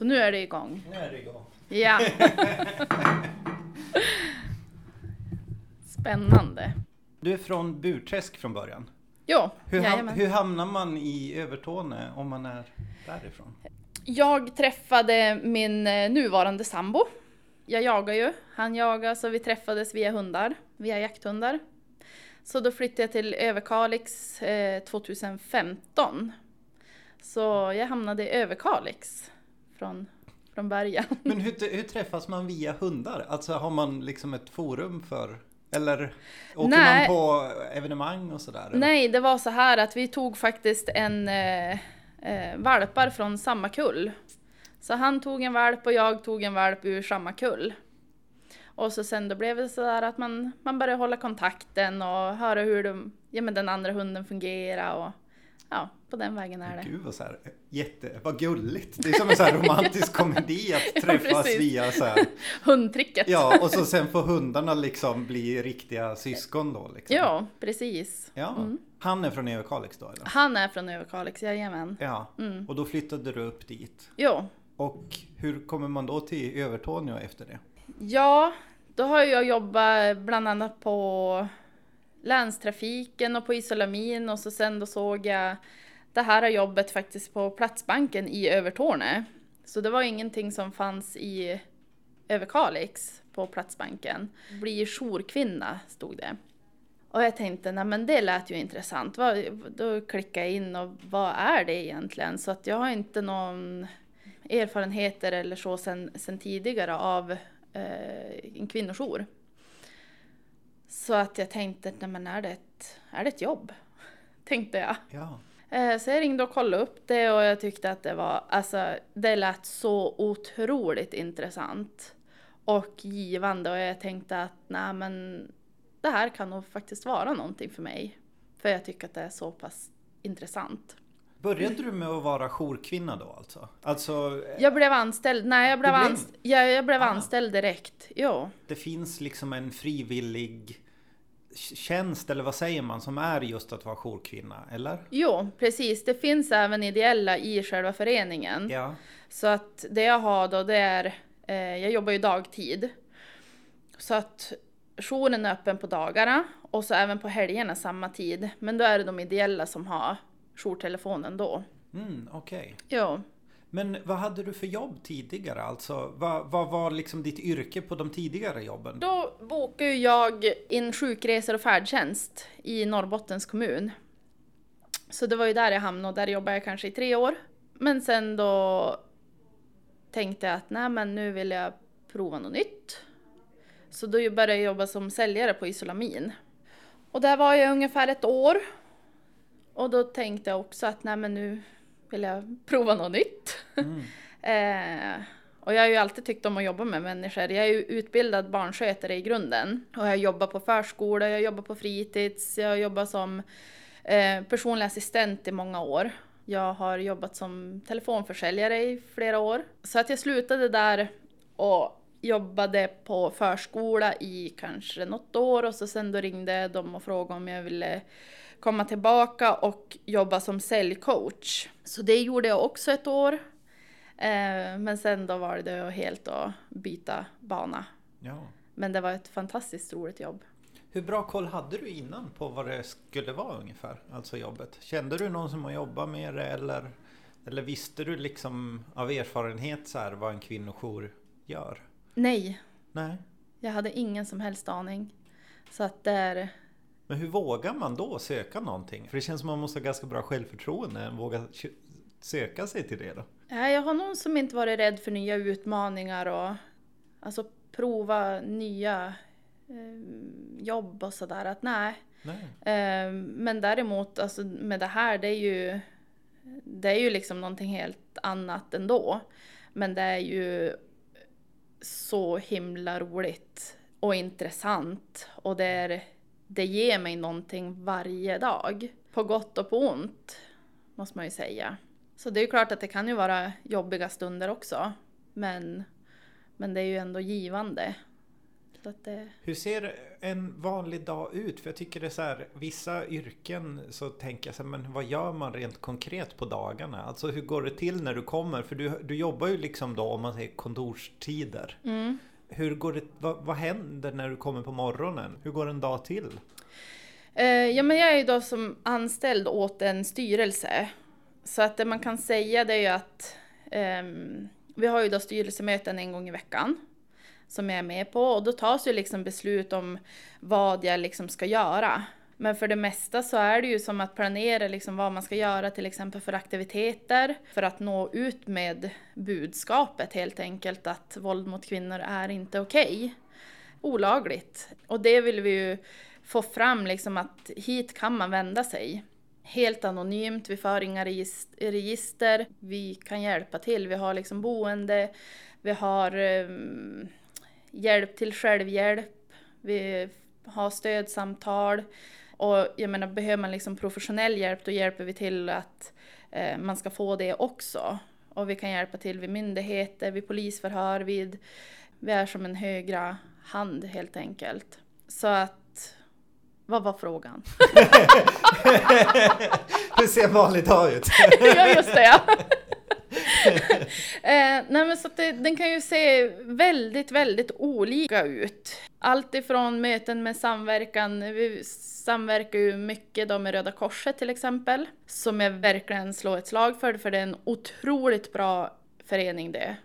Så nu är det igång. Nu är det igång. Ja. Spännande. Du är från Burträsk från början. Jo, Hur, ham- hur hamnar man i Övertorneå om man är därifrån? Jag träffade min eh, nuvarande sambo. Jag jagar ju, han jagar, så vi träffades via hundar, via jakthundar. Så då flyttade jag till Överkalix eh, 2015. Så jag hamnade i Överkalix från, från början. Men hur, hur träffas man via hundar? Alltså har man liksom ett forum för eller åker Nej. man på evenemang och sådär? Nej, det var så här att vi tog faktiskt en eh, eh, valpar från samma kull. Så han tog en valp och jag tog en valp ur samma kull. Och så sen då blev det så där att man, man började hålla kontakten och höra hur de, ja, men den andra hunden fungerar och ja, på den vägen är det. Gud vad, så här, jätte, vad gulligt. Det är som en så romantisk komedi att Ja, träffas precis. via så här. Hundtricket. Ja, och så sen får hundarna liksom bli riktiga syskon då. Liksom. Ja, precis. Ja. Han är från Överkalix då eller? Han är från Överkalix, jajamän. Ja, Mm. och då flyttade du upp dit. Jo, Och hur kommer man då till Övertorneå efter det? Ja, då har jag jobbat bland annat på länstrafiken och på Isolamin och så sen då såg jag det här jobbet faktiskt på Platsbanken i Övertorneå. Så det var ingenting som fanns i Överkalix på Platsbanken. Bli jourkvinna stod det. Och jag tänkte, nej men det lät ju intressant. Då klickade jag in och vad är det egentligen? Så att jag har inte någon erfarenheter eller så sen, sen tidigare av eh, en kvinnojour. Så att jag tänkte, nej men är det ett, är det ett jobb? Tänkte jag. Ja, Eh, så jag ringde och kollade upp det och jag tyckte att det var, alltså det lät så otroligt intressant och givande och jag tänkte att nej men det här kan nog faktiskt vara någonting för mig. För jag tycker att det är så pass intressant. Började du med att vara jourkvinna då alltså? Alltså, Jag blev anställd, nej jag blev, blev- anst- jag, jag blev Ah. anställd direkt. Jo. det finns liksom en frivillig tjänst, eller vad säger man, som är just att vara jourkvinna, eller? jo, precis. Det finns även ideella i själva föreningen. Ja. Så att det jag har då det är, eh, jag jobbar ju dagtid. Så att jouren är öppen på dagarna och så även på helgerna samma tid. Men då är det de ideella som har jourtelefonen då. Mm, okej. Jo. Men vad hade du för jobb tidigare? Alltså, vad, vad var liksom ditt yrke på de tidigare jobben? Då bokar ju jag in sjukresor och färdtjänst i Norrbottens kommun. Så det var ju där jag hamnade och där jobbade jag kanske i tre år. Men sen då tänkte jag att nej men nu vill jag prova något nytt. Så då började jag jobba som säljare på Isolamin. Och där var jag ungefär ett år. Och då tänkte jag också att nej men nu vill jag prova något nytt. Mm. Eh, och jag har ju alltid tyckt om att jobba med människor. Jag är ju utbildad barnskötare i grunden. Och jag jobbar på förskola, jag jobbar på fritids, jag jobbar som eh, personlig assistent i många år. Jag har jobbat som telefonförsäljare i flera år. Så att jag slutade där och jobbade på förskola i kanske något år och så sen då ringde de och frågade om jag ville komma tillbaka och jobba som säljcoach. Så det gjorde jag också ett år. Eh, men sen då var det helt att byta bana. Ja. Men det var ett fantastiskt roligt jobb. Hur bra koll hade du innan på vad det skulle vara ungefär? Alltså jobbet. Kände du någon som har jobbat med det eller, eller visste du liksom av erfarenhet så här vad en kvinnojour gör? Nej, Nej. jag hade ingen som helst aning. Så att där, Men hur vågar man då söka någonting? För det känns som man måste ha ganska bra självförtroende. Våga söka sig till det då. ja, jag har någon som inte varit rädd för nya utmaningar och alltså prova nya eh, jobb och sådär. Att nej, Nej. Eh, Men däremot, alltså med det här, det är ju, det är ju liksom någonting helt annat ändå. Men det är ju så himla roligt och intressant och det, är, det ger mig någonting varje dag. På gott och på ont, måste man ju säga. Så det är ju klart att det kan ju vara jobbiga stunder också. Men, men det är ju ändå givande. Det... Hur ser en vanlig dag ut? För jag tycker det är så här, vissa yrken så tänker jag så här, men vad gör man rent konkret på dagarna? Alltså hur går det till när du kommer? För du, du jobbar ju liksom då om man säger kontorstider. Mm. Hur går det, vad, vad händer när du kommer på morgonen? Hur går en dag till? Eh, ja, men jag är ju då som anställd åt en styrelse. Så att det man kan säga det är ju att ehm, vi har ju då styrelsemöten en gång i veckan som jag är med på och då tas ju liksom beslut om vad jag liksom ska göra. Men för det mesta så är det ju som att planera liksom vad man ska göra till exempel för aktiviteter för att nå ut med budskapet helt enkelt att våld mot kvinnor är inte okej. Olagligt. Och det vill vi ju få fram liksom att hit kan man vända sig. Helt anonymt, vi för inga register, vi kan hjälpa till. Vi har liksom boende, vi har um, hjälp till självhjälp, vi har stödsamtal. Och jag menar, behöver man liksom professionell hjälp då hjälper vi till att eh, man ska få det också. Och vi kan hjälpa till vid myndigheter, vid polisförhör, vid... Vi är som en högra hand helt enkelt. Så att... Vad var frågan? Hur ser en vanlig dag ut? ja, just det ja. eh, nej men så att det, den kan ju se väldigt, väldigt olika ut. Allt ifrån möten med samverkan, vi samverkar ju mycket då med Röda Korset till exempel, som jag verkligen slår ett slag för, för det är en otroligt bra förening det.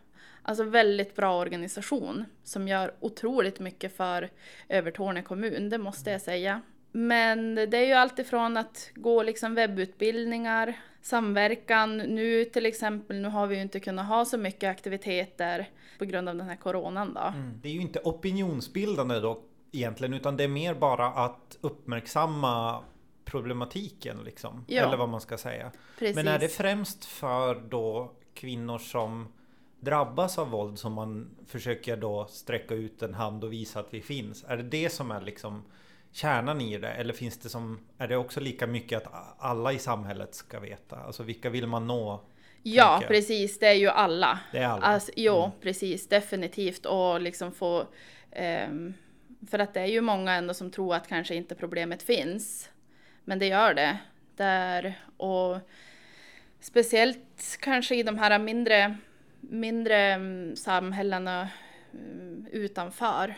Alltså väldigt bra organisation som gör otroligt mycket för Övertorneå kommun, det måste jag säga. Men det är ju alltifrån att gå liksom webbutbildningar, samverkan. Nu till exempel, nu har vi ju inte kunnat ha så mycket aktiviteter på grund av den här coronan då. Mm. Det är ju inte opinionsbildande då egentligen, utan det är mer bara att uppmärksamma problematiken liksom. Ja. Eller vad man ska säga. Precis. Men är det främst för då kvinnor som drabbas av våld som man försöker då sträcka ut en hand och visa att vi finns? Är det det som är liksom kärnan i det? Eller finns det som, är det också lika mycket att alla i samhället ska veta? Alltså vilka vill man nå? Ja, precis. Det är ju alla. Det är alla. Alltså, jo, mm. precis. Definitivt. Och liksom få... Um, för att det är ju många ändå som tror att kanske inte problemet finns. Men det gör det. Där, och speciellt kanske i de här mindre, mindre mm, samhällena mm, utanför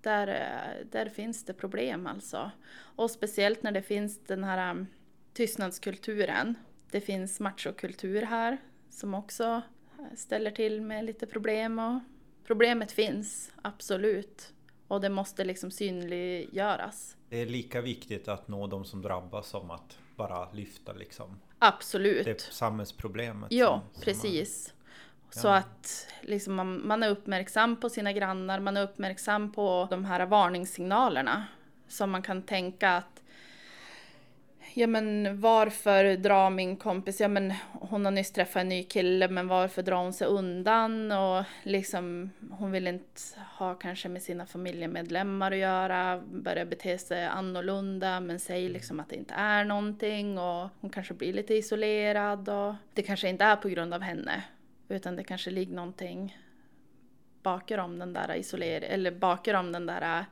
där, eh, där finns det problem alltså. Och speciellt när det finns den här um, tystnadskulturen. Det finns machokultur här som också eh, ställer till med lite problem och problemet finns absolut. Och det måste liksom synliggöras. Det är lika viktigt att nå de som drabbas som att bara lyfta liksom Absolut. Det samhällsproblemet. Ja, som, precis. Så att liksom man, man, är uppmärksam på sina grannar, man är uppmärksam på de här varningssignalerna. Som man kan tänka att Ja men varför drar min kompis, ja men hon har nyss träffat en ny kille men varför drar hon sig undan? Och liksom hon vill inte ha kanske med sina familjemedlemmar att göra, börjar bete sig annorlunda men säger liksom att det inte är någonting och hon kanske blir lite isolerad och det kanske inte är på grund av henne utan det kanske ligger någonting bakom den där isolering eller bakom den där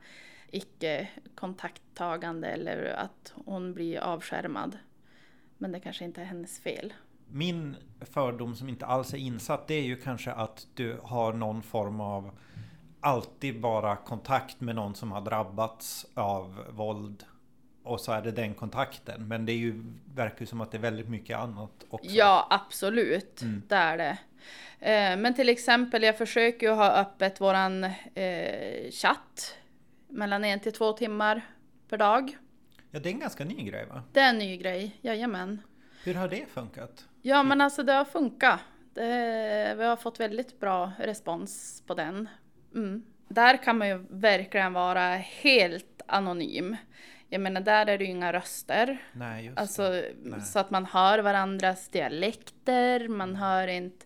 icke kontakttagande eller att hon blir avskärmad. Men det kanske inte är hennes fel. Min fördom som inte alls är insatt det är ju kanske att du har någon form av alltid bara kontakt med någon som har drabbats av våld och så är det den kontakten. Men det är ju, verkar ju som att det är väldigt mycket annat också. Ja, absolut. Mm. Det är det. Eh, men till exempel, jag försöker ju ha öppet våran eh, chatt mellan en till två timmar per dag. Ja, det är en ganska ny grej va? Det är en ny grej, jajamän. Hur har det funkat? Ja, men alltså det har funkat. Det, vi har fått väldigt bra respons på den. Mm. Där kan man ju verkligen vara helt anonym. Jag menar, där är det ju inga röster. Nej, just alltså, Nej. Så att man hör varandras dialekter, man hör inte...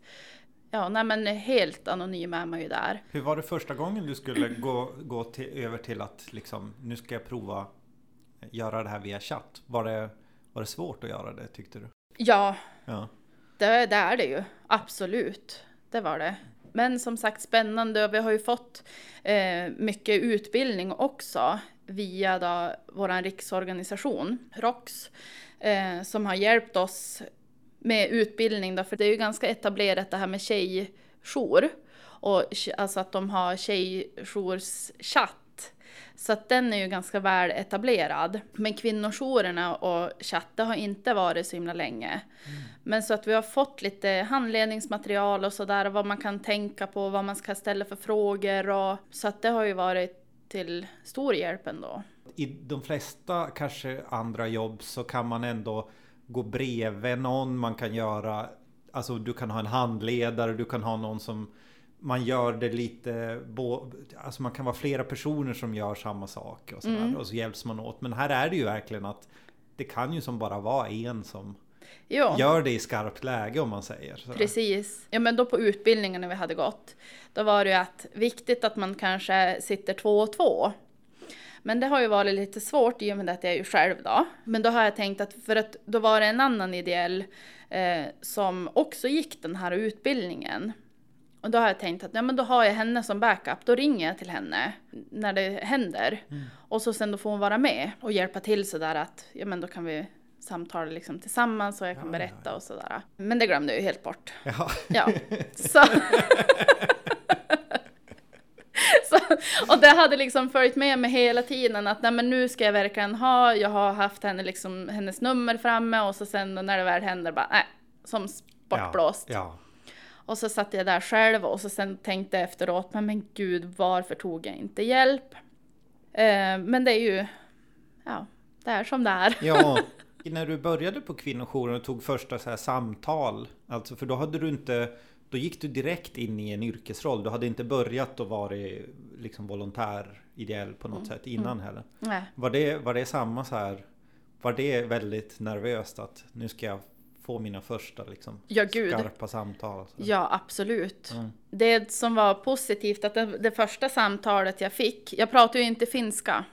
Ja, nej men helt anonym är man ju där. Hur var det första gången du skulle gå, gå till, över till att liksom, nu ska jag prova göra det här via chatt? Var det, var det svårt att göra det tyckte du? Ja, ja. Det, det är det ju. Absolut. Det var det. Men som sagt spännande och vi har ju fått eh, mycket utbildning också via då vår riksorganisation ROX eh, som har hjälpt oss med utbildning då, för det är ju ganska etablerat det här med tjejjour och alltså att de har tjejjourschatt så att den är ju ganska väl etablerad. Men kvinnojourerna och chatten har inte varit så himla länge. Mm. Men så att vi har fått lite handledningsmaterial och sådär, vad man kan tänka på, vad man ska ställa för frågor och så att det har ju varit till stor hjälp ändå. I de flesta kanske andra jobb så kan man ändå gå bredvid någon, man kan göra Alltså du kan ha en handledare, du kan ha någon som man gör det lite, alltså man kan vara flera personer som gör samma sak och, sådär, mm. och så hjälps man åt. Men här är det ju verkligen att det kan ju som bara vara en som jo. gör det i skarpt läge om man säger. Sådär. Precis. Ja men då på utbildningen när vi hade gått, då var det ju att viktigt att man kanske sitter två och två. Men det har ju varit lite svårt i och med att jag är ju själv då. Men då har jag tänkt att, för att då var det en annan ideell eh, som också gick den här utbildningen. Och då har jag tänkt att ja, men då har jag henne som backup. Då ringer jag till henne när det händer. Mm. Och så sen då får hon vara med och hjälpa till sådär att ja men då kan vi samtala liksom tillsammans och jag kan ja, berätta ja, ja. och sådär. Men det glömde jag ju helt bort. Ja. ja. Så. Så, och det hade liksom följt med mig hela tiden att nej men nu ska jag verkligen ha, jag har haft henne liksom, hennes nummer framme och så sen när det väl händer bara nej, som bortblåst. Ja, ja. Och så satt jag där själv och så sen tänkte jag efteråt, men, men gud, varför tog jag inte hjälp? Eh, men det är ju, ja, det är som det är. Ja, när du började på kvinnojouren och tog första så här samtal, alltså för då hade du inte då gick du direkt in i en yrkesroll. Du hade inte börjat att vara liksom volontär ideell på något mm. sätt innan mm. heller. Nej. Var det, var det samma så här? Var det väldigt nervöst att nu ska jag få mina första liksom, ja, skarpa samtal. Så. Ja, absolut. Mm. Det som var positivt att det, det, första samtalet jag fick, jag pratar ju inte finska,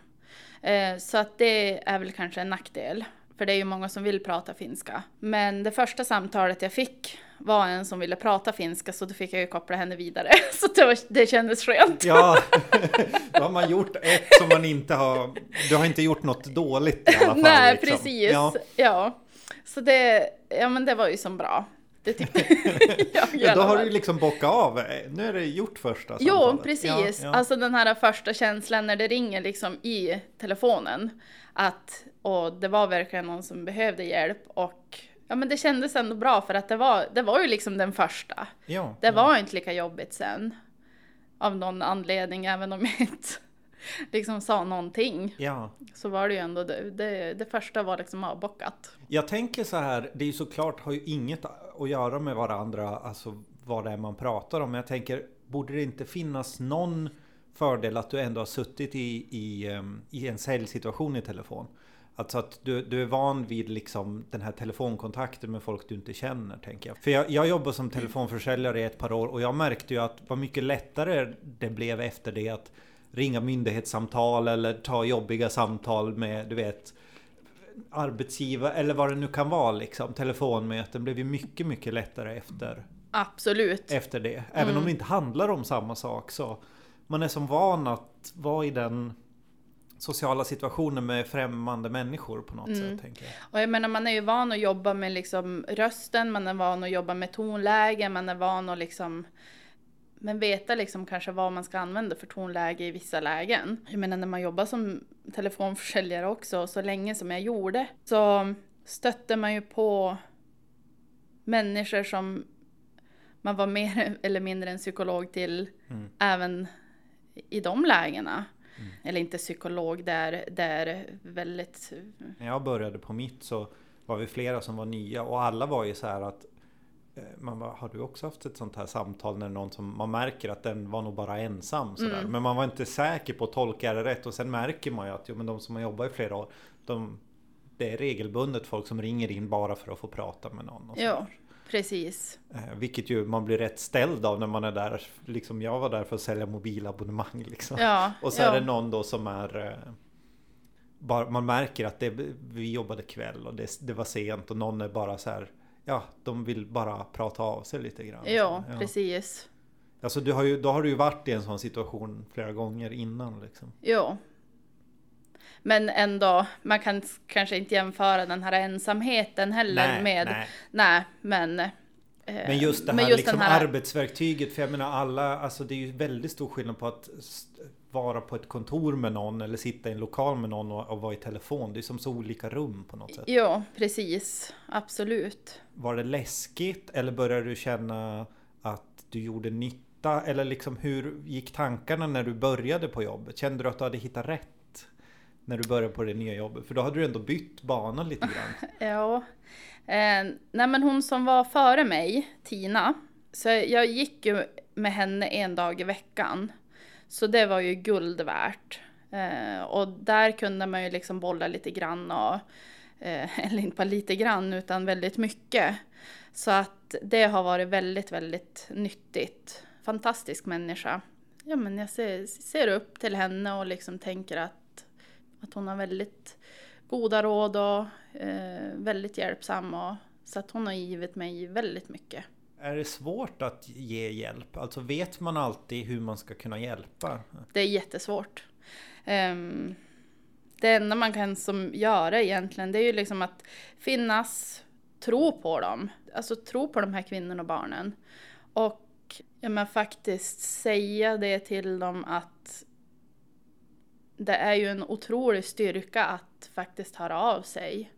eh, så att det är väl kanske en nackdel. För det är ju många som vill prata finska. Men det första samtalet jag fick var en som ville prata finska så då fick jag ju koppla henne vidare. Så det, var, det kändes skönt. Ja, då har man gjort ett som man inte har... Du har inte gjort något dåligt i alla fall. Nej, liksom. precis. Ja. ja. Så det, ja men det var ju som bra. Det tyckte jag ja, Då har du liksom bockat av. Nu är det gjort första samtalet. Jo, precis. Ja, ja. Alltså den här första känslan när det ringer liksom i telefonen. Att, och det var verkligen någon som behövde hjälp och ja men det kändes ändå bra för att det var, det var ju liksom den första. Ja, det var inte lika jobbigt sen. Av någon anledning, även om jag inte liksom sa någonting. Ja. Så var det ju ändå det, det, det första var liksom avbockat. Jag tänker så här, det är ju såklart har ju inget att göra med varandra, alltså vad det är man pratar om. Men jag tänker, borde det inte finnas någon fördel att du ändå har suttit i, i, ehm, i en säljsituation i telefon? Alltså att du, du är van vid liksom den här telefonkontakten med folk du inte känner, tänker jag. För jag, jag jobbar som telefonförsäljare i ett par år och jag märkte ju att vad mycket lättare det blev efter det att ringa myndighetssamtal eller ta jobbiga samtal med, du vet, arbetsgivare eller vad det nu kan vara liksom. Telefonmöten blev ju mycket, mycket lättare efter. Absolut. Efter det. Även mm. om det inte handlar om samma sak så. Man är som van att vara i den sociala situationen med främmande människor på något mm. sätt. Tänker jag. Och jag menar man är ju van att jobba med liksom rösten, man är van att jobba med tonläge, man är van att liksom men veta liksom kanske vad man ska använda för tonläge i vissa lägen. Jag menar när man jobbar som telefonförsäljare också, så länge som jag gjorde, så stötte man ju på människor som man var mer eller mindre en psykolog till mm. även i de lägena. Mm. Eller inte psykolog, där, där väldigt... När jag började på mitt så var vi flera som var nya och alla var ju så här att Eh, man bara, har du också haft ett sånt här samtal när någon som man märker att den var nog bara ensam sådär. Mm. Men man var inte säker på att tolka det rätt och sen märker man ju att jo, men de som har jobbat i flera år de, Det är regelbundet folk som ringer in bara för att få prata med någon. Och ja, precis. Eh, vilket ju man blir rätt ställd av när man är där. Liksom jag var där för att sälja mobilabonnemang liksom. Ja, och så ja. är det någon då som är eh, bara, man märker att det, vi jobbade kväll och det, det var sent och någon är bara så här ja, de vill bara prata av sig lite grann. Ja, ja. precis. Alltså du har ju, då har du ju varit i en sån situation flera gånger innan liksom. Jo. Men ändå, man kan kanske inte jämföra den här ensamheten heller Nej, med... nej. Nej, men... eh, Men just det här, just liksom här- arbetsverktyget, för jag menar alla, alltså det är ju väldigt stor skillnad på att vara på ett kontor med någon eller sitta i en lokal med någon och, och vara i telefon. Det är som så olika rum på något sätt. Jo, precis. Absolut. Var det läskigt eller började du känna att du gjorde nytta? Eller liksom hur gick tankarna när du började på jobbet? Kände du att du hade hittat rätt? När du började på det nya jobbet? För då hade du ändå bytt bana lite grann. Ja. Eh, nej men hon som var före mig, Tina, så jag gick ju med henne en dag i veckan. Så det var ju guld värt. Eh, och där kunde man ju liksom bolla lite grann och, eh, eller inte bara lite grann utan väldigt mycket. Så att det har varit väldigt, väldigt nyttigt. Fantastisk människa. Ja men jag ser, ser upp till henne och liksom tänker att, att hon har väldigt goda råd och eh, väldigt hjälpsam. Och, så att hon har givit mig väldigt mycket. Är det svårt att ge hjälp? Alltså vet man alltid hur man ska kunna hjälpa? Det är jättesvårt. Ehm, det enda man kan som göra egentligen det är ju liksom att finnas, tro på dem. Alltså tro på de här kvinnorna och barnen. Och ja, men faktiskt säga det till dem att det är ju en otrolig styrka att faktiskt höra av sig.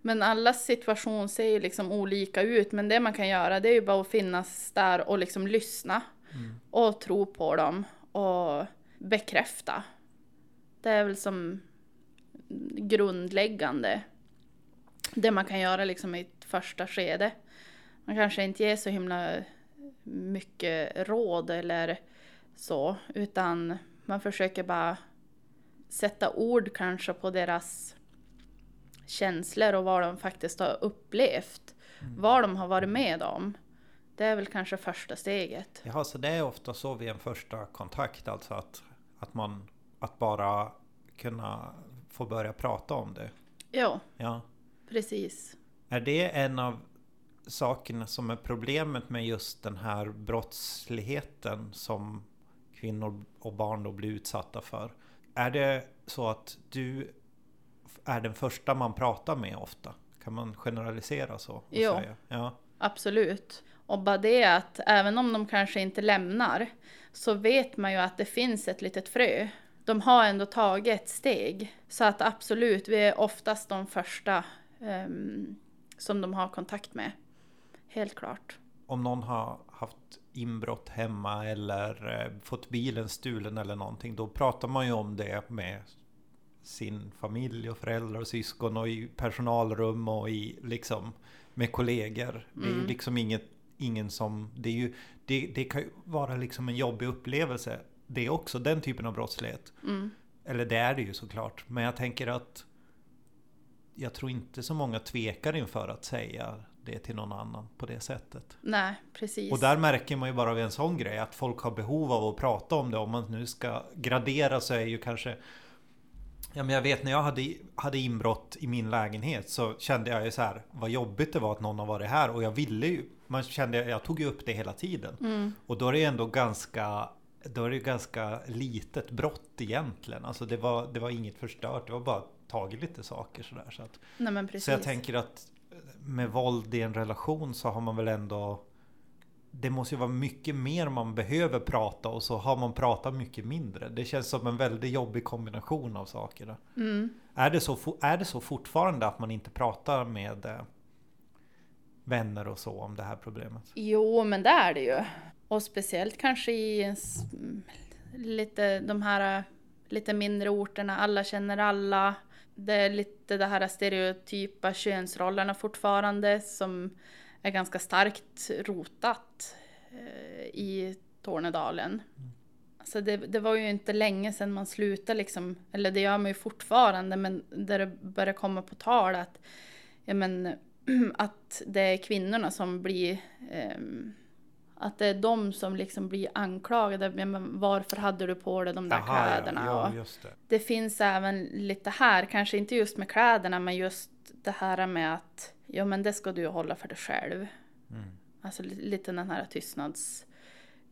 Men allas situation ser ju liksom olika ut, men det man kan göra det är ju bara att finnas där och liksom lyssna. Och tro på dem och bekräfta. Det är väl som grundläggande. Det man kan göra liksom i ett första skede. Man kanske inte ger så himla mycket råd eller så, utan man försöker bara sätta ord kanske på deras känslor och vad de faktiskt har upplevt. Vad de har varit med om. Det är väl kanske första steget. Jaha, så det är ofta så vid en första kontakt alltså att, att man att bara kunna få börja prata om det. Ja, Ja. precis. Är det en av sakerna som är problemet med just den här brottsligheten som kvinnor och barn då blir utsatta för? Är det så att du är den första man pratar med ofta? Kan man generalisera så? och Ja. Absolut. Och bara det att även om de kanske inte lämnar så vet man ju att det finns ett litet frö. De har ändå tagit ett steg. Så att absolut, vi är oftast de första ehm, som de har kontakt med. Helt klart. Om någon har haft inbrott hemma eller eh, fått bilen stulen eller någonting. Då pratar man ju om det med sin familj och föräldrar och syskon och i personalrum och i liksom med kollegor. Det är ju liksom inget, ingen som, det är ju, det, det kan ju vara liksom en jobbig upplevelse. Det är också den typen av brottslighet. Mm. Eller det är det ju såklart. Men jag tänker att jag tror inte så många tvekar inför att säga det till någon annan på det sättet. Nej, precis. Och där märker man ju bara vid en sån grej att folk har behov av att prata om det. Om man nu ska gradera så är ju kanske Ja men jag vet när jag hade, hade inbrott i min lägenhet så kände jag ju så här vad jobbigt det var att någon har varit här och jag ville ju Man kände, jag tog ju upp det hela tiden. Mm. Och då är det ändå ganska Då är det ganska litet brott egentligen. Alltså det var, det var inget förstört. Det var bara tagit lite saker sådär. Så, att, Nej, så jag tänker att med våld i en relation så har man väl ändå det måste ju vara mycket mer man behöver prata och så har man pratat mycket mindre. Det känns som en väldigt jobbig kombination av saker. Mm. Är, det så, är det så fortfarande att man inte pratar med eh, vänner och så om det här problemet? Jo, men det är det ju. Och speciellt kanske i lite de här lite mindre orterna, alla känner alla. Det är lite det här stereotypa könsrollerna fortfarande som är ganska starkt rotat eh, i Tornedalen. Alltså det, det var ju inte länge sedan man slutade liksom, eller det gör man ju fortfarande, men där det börjar komma på tal att, ja men, att det är kvinnorna som blir ehm, att det är de som liksom blir anklagade. Men varför hade du på dig de där Jaha, kläderna? Ja, ja, det. det finns även lite här, kanske inte just med kläderna, men just det här med att ja, men det ska du hålla för dig själv. Mm. Alltså li- lite den här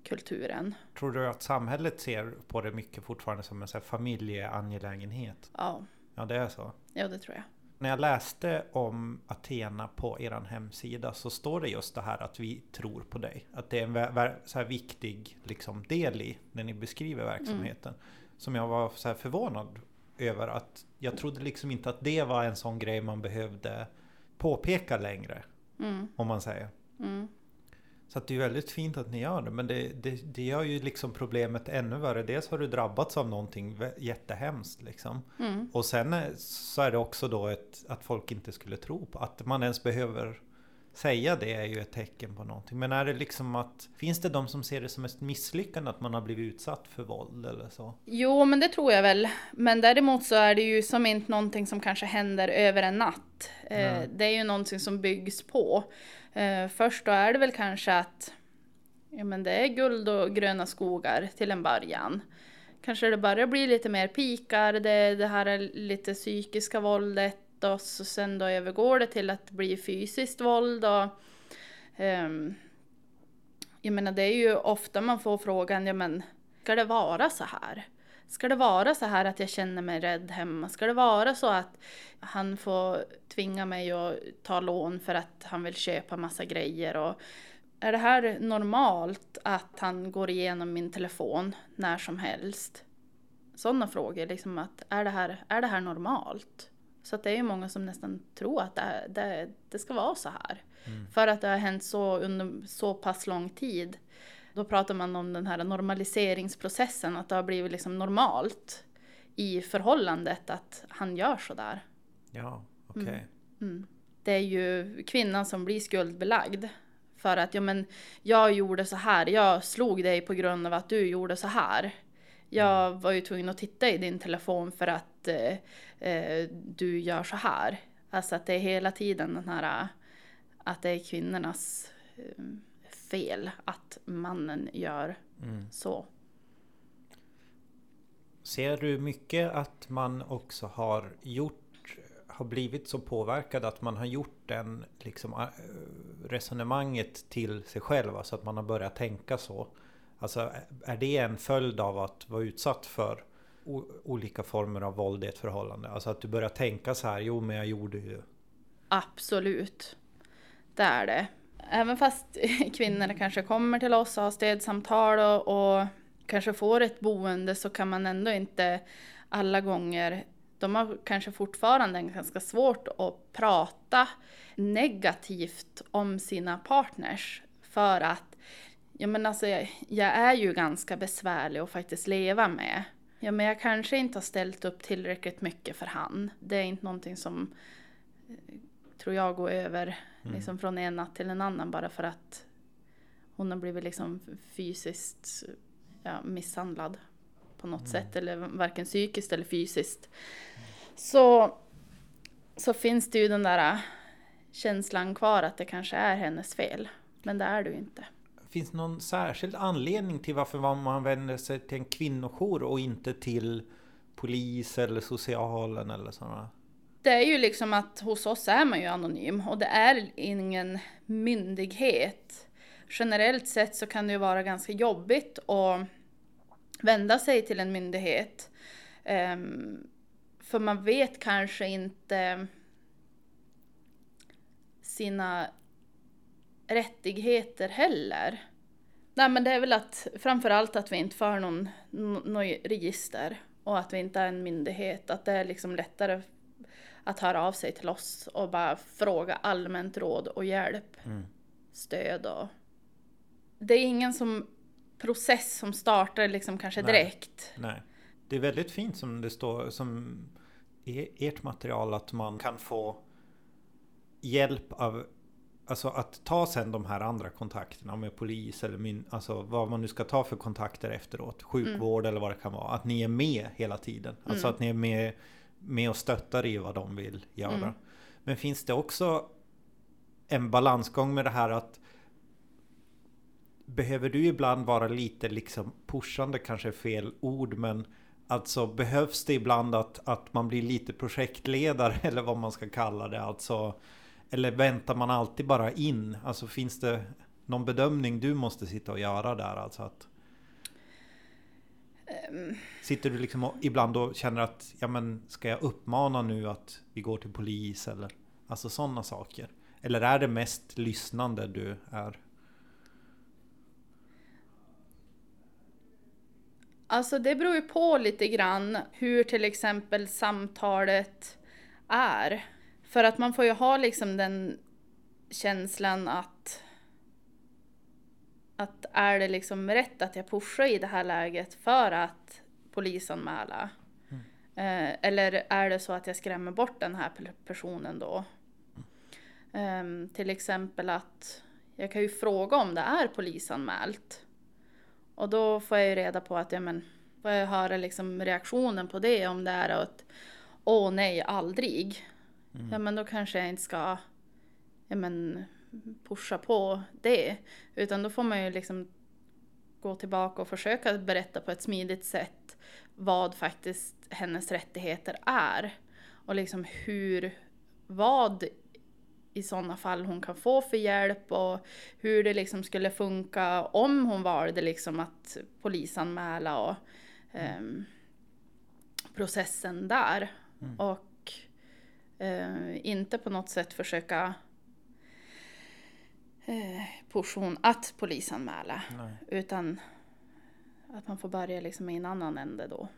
kulturen. Tror du att samhället ser på det mycket fortfarande som en så familjeangelägenhet? Ja, Ja, det är så. ja det tror jag. När jag läste om Athena på er hemsida så står det just det här att vi tror på dig. Att det är en så här viktig liksom, del i när ni beskriver verksamheten. Som jag var så här förvånad över att jag trodde liksom inte att det var en sån grej man behövde påpeka längre. Mm, Om man säger. mm, Så det är väldigt fint att ni gör det. Men det, det, det gör ju liksom problemet ännu värre. Dels har du drabbats av någonting jättehemskt liksom. mm. Och sen är- så är det också då ett, att folk inte skulle tro på att man ens behöver säga det är ju ett tecken på någonting. Men är det liksom att finns det de som ser det som ett misslyckande att man har blivit utsatt för våld eller så? Jo, men det tror jag väl. Men däremot så är det ju som inte någonting som kanske händer över en natt. Nej. det är ju någonting som byggs på. Eh, först då är det väl kanske att ja, men det är guld och gröna skogar till en början. Kanske det börjar bli lite mer pikar, det, det här är lite psykiska våldet och sen då övergår det till att bli fysiskt våld och um, jag menar det är ju ofta man får frågan, ja men ska det vara så här? Ska det vara så här att jag känner mig rädd hemma? Ska det vara så att han får tvinga mig att ta lån för att han vill köpa massa grejer? Och är det här normalt att han går igenom min telefon när som helst? Sådana frågor, liksom att är det här, är det här normalt? Så att det är ju många som nästan tror att det, det, det ska vara så här. För att det har hänt så under så pass lång tid. Då pratar man om den här normaliseringsprocessen, att det har blivit liksom normalt i förhållandet att han gör så där. Ja, okej. Mm. Det är ju kvinnan som blir skuldbelagd. För att ja, men jag gjorde så här, jag slog dig på grund av att du gjorde så här. Jag var ju tvungen att titta i din telefon för att eh, eh, du gör så här. Alltså att det är hela tiden den här eh, att det är kvinnornas eh, fel att mannen gör Mm. så. Ser du mycket att man också har gjort har blivit så påverkad att man har gjort den liksom äh, resonemanget till sig själv, alltså att man har börjat tänka så. Alltså är det en följd av att vara utsatt för olika former av våld i ett förhållande? Alltså att du börjar tänka så här, jo men jag gjorde ju... Absolut. Det är det. Även fast kvinnor kanske kommer till oss och har stödsamtal och, och kanske får ett boende så kan man ändå inte alla gånger de har kanske fortfarande ganska svårt att prata negativt om sina partners. För att, ja men alltså jag, jag är ju ganska besvärlig att faktiskt leva med. Ja men jag kanske inte har ställt upp tillräckligt mycket för han. Det är inte någonting som eh, tror jag går över liksom från en natt till en annan bara för att hon har blivit liksom fysiskt ja, misshandlad på något sätt eller varken psykiskt eller fysiskt. Så, så finns det ju den där äh, känslan kvar att det kanske är hennes fel. Men det är det ju inte. Finns det någon särskild anledning till varför man vänder sig till en kvinnojour och inte till polis eller socialen eller sådana? Det är ju liksom att hos oss är man ju anonym och det är ingen myndighet. Generellt sett så kan det ju vara ganska jobbigt att vända sig till en myndighet. Ehm, för man vet kanske inte sina rättigheter heller. Nej men det är väl att framförallt att vi inte för någon, nå- något register och att vi inte är en myndighet. Att det är liksom lättare att höra av sig till oss och bara fråga allmänt råd och hjälp. Mm. Stöd och... Det är ingen som process som startar liksom kanske Nej. direkt. Nej. Det är väldigt fint som det står som i ert material att man kan få hjälp av Alltså att ta sen de här andra kontakterna med polis eller min, alltså vad man nu ska ta för kontakter efteråt. Sjukvård eller vad det kan vara. Att ni är med hela tiden. Alltså Mm. att ni är med, med och stöttar i vad de vill göra. Mm. Men finns det också en balansgång med det här att Behöver du ibland vara lite liksom pushande kanske är fel ord men Alltså behövs det ibland att, att man blir lite projektledare eller vad man ska kalla det alltså Eller väntar man alltid bara in? Alltså finns det någon bedömning du måste sitta och göra där alltså att Um, Sitter du liksom och ibland och känner att ja men ska jag uppmana nu att vi går till polis eller alltså sådana saker? Eller är det mest lyssnande du är? Alltså det beror ju på lite grann hur till exempel samtalet är. För att man får ju ha liksom den känslan att att är det liksom rätt att jag pushar i det här läget för att polisanmäla? Mm. Eh, eller är det så att jag skrämmer bort den här personen då? Mm. Eh, till exempel att jag kan ju fråga om det är polisanmält. Och då får jag ju reda på att, ja men, får jag höra liksom reaktionen på det om det är att åh nej, aldrig. Mm. Ja men då kanske jag inte ska, ja men pusha på det. Utan då får man ju liksom gå tillbaka och försöka berätta på ett smidigt sätt vad faktiskt hennes rättigheter är. Och liksom hur, vad i sådana fall hon kan få för hjälp och hur det liksom skulle funka om hon valde liksom att polisanmäla och um, processen där. Mm. Och uh, inte på något sätt försöka eh, portion att polisanmäla. Nej. Utan att man får börja liksom i en annan ände då.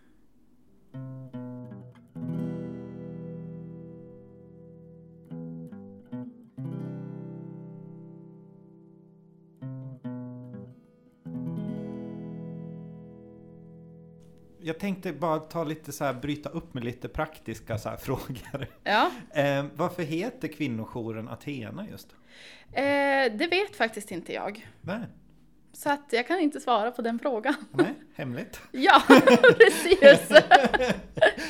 Jag tänkte bara ta lite så här, bryta upp med lite praktiska så här frågor. Ja. Eh, varför heter kvinnojouren Athena just? Eh, det vet faktiskt inte jag. Nej. Så att jag kan inte svara på den frågan. Nej, hemligt. ja, precis.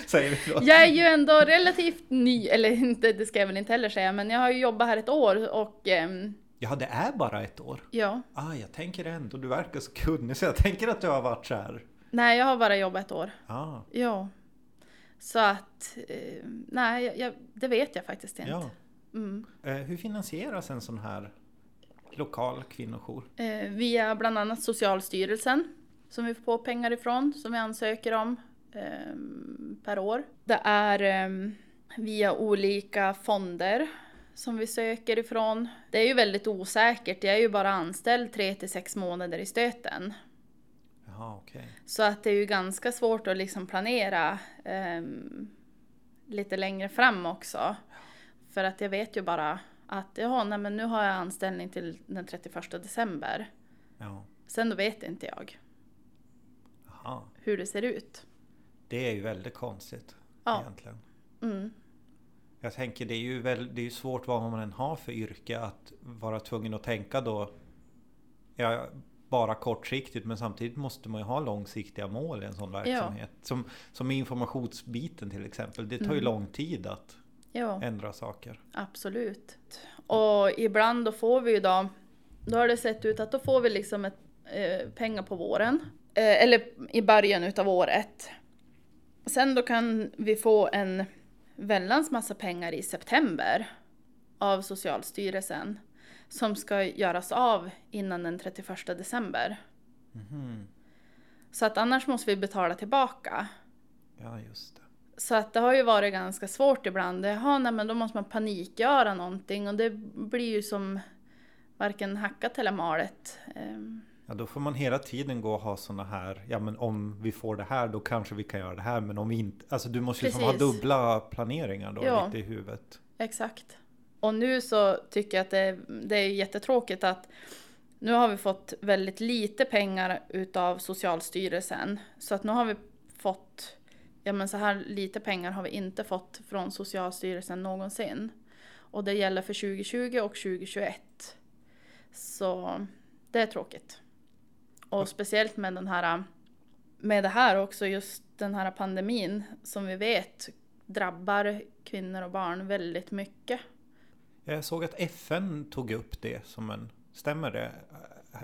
Säger vi då. Jag är ju ändå relativt ny, eller inte, det ska jag väl inte heller säga, men jag har ju jobbat här ett år och ehm, Ja, det är bara ett år? Ja. Ah, jag tänker ändå, du verkar så kunnig så jag tänker att du har varit så här. Nej, jag har bara jobbat ett år. Ah. Ja. Så att, eh, nej, jag, det vet jag faktiskt inte. Ja. Mm. Eh, hur finansieras en sån här lokal kvinnojour? Eh, via bland annat Socialstyrelsen som vi får pengar ifrån, som vi ansöker om eh, per år. Det är eh, via olika fonder som vi söker ifrån. Det är ju väldigt osäkert, jag är ju bara anställd tre till sex månader i stöten. Jaha, okay. Så att det är ju ganska svårt att liksom planera eh, lite längre fram också. För att jag vet ju bara att jaha, nej, men nu har jag anställning till den 31 december. Ja. Sen då vet inte jag Aha. hur det ser ut. Det är ju väldigt konstigt ja. egentligen. Mm. Jag tänker det är ju väl, det är svårt vad man än har för yrke att vara tvungen att tänka då ja, bara kortsiktigt men samtidigt måste man ju ha långsiktiga mål i en sån verksamhet. Ja. Som, som informationsbiten till exempel. Det tar ju mm. lång tid att ja. ändra saker. Absolut. Och ibland då får vi ju då, då har det sett ut att då får vi liksom ett, eh, pengar på våren. Eh, eller i början utav året. Sen då kan vi få en väldans massa pengar i september av Socialstyrelsen som ska göras av innan den 31 december. Mm. Så att annars måste vi betala tillbaka. Ja, just det. Så att det har ju varit ganska svårt ibland. Jaha, nej men då måste man panikgöra någonting och det blir ju som varken hackat eller malet. Ehm. Ja, då får man hela tiden gå och ha sådana här, ja men om vi får det här då kanske vi kan göra det här, men om vi inte, alltså du måste ju liksom ha dubbla planeringar då ja, lite i huvudet. Exakt. Och nu så tycker jag att det, det är jättetråkigt att nu har vi fått väldigt lite pengar utav Socialstyrelsen. Så att nu har vi fått, ja men så här lite pengar har vi inte fått från Socialstyrelsen någonsin. Och det gäller för 2020 och 2021. Så det är tråkigt. Och speciellt med den här, med det här också, just den här pandemin som vi vet drabbar kvinnor och barn väldigt mycket. Jag såg att FN tog upp det som en... Stämmer det?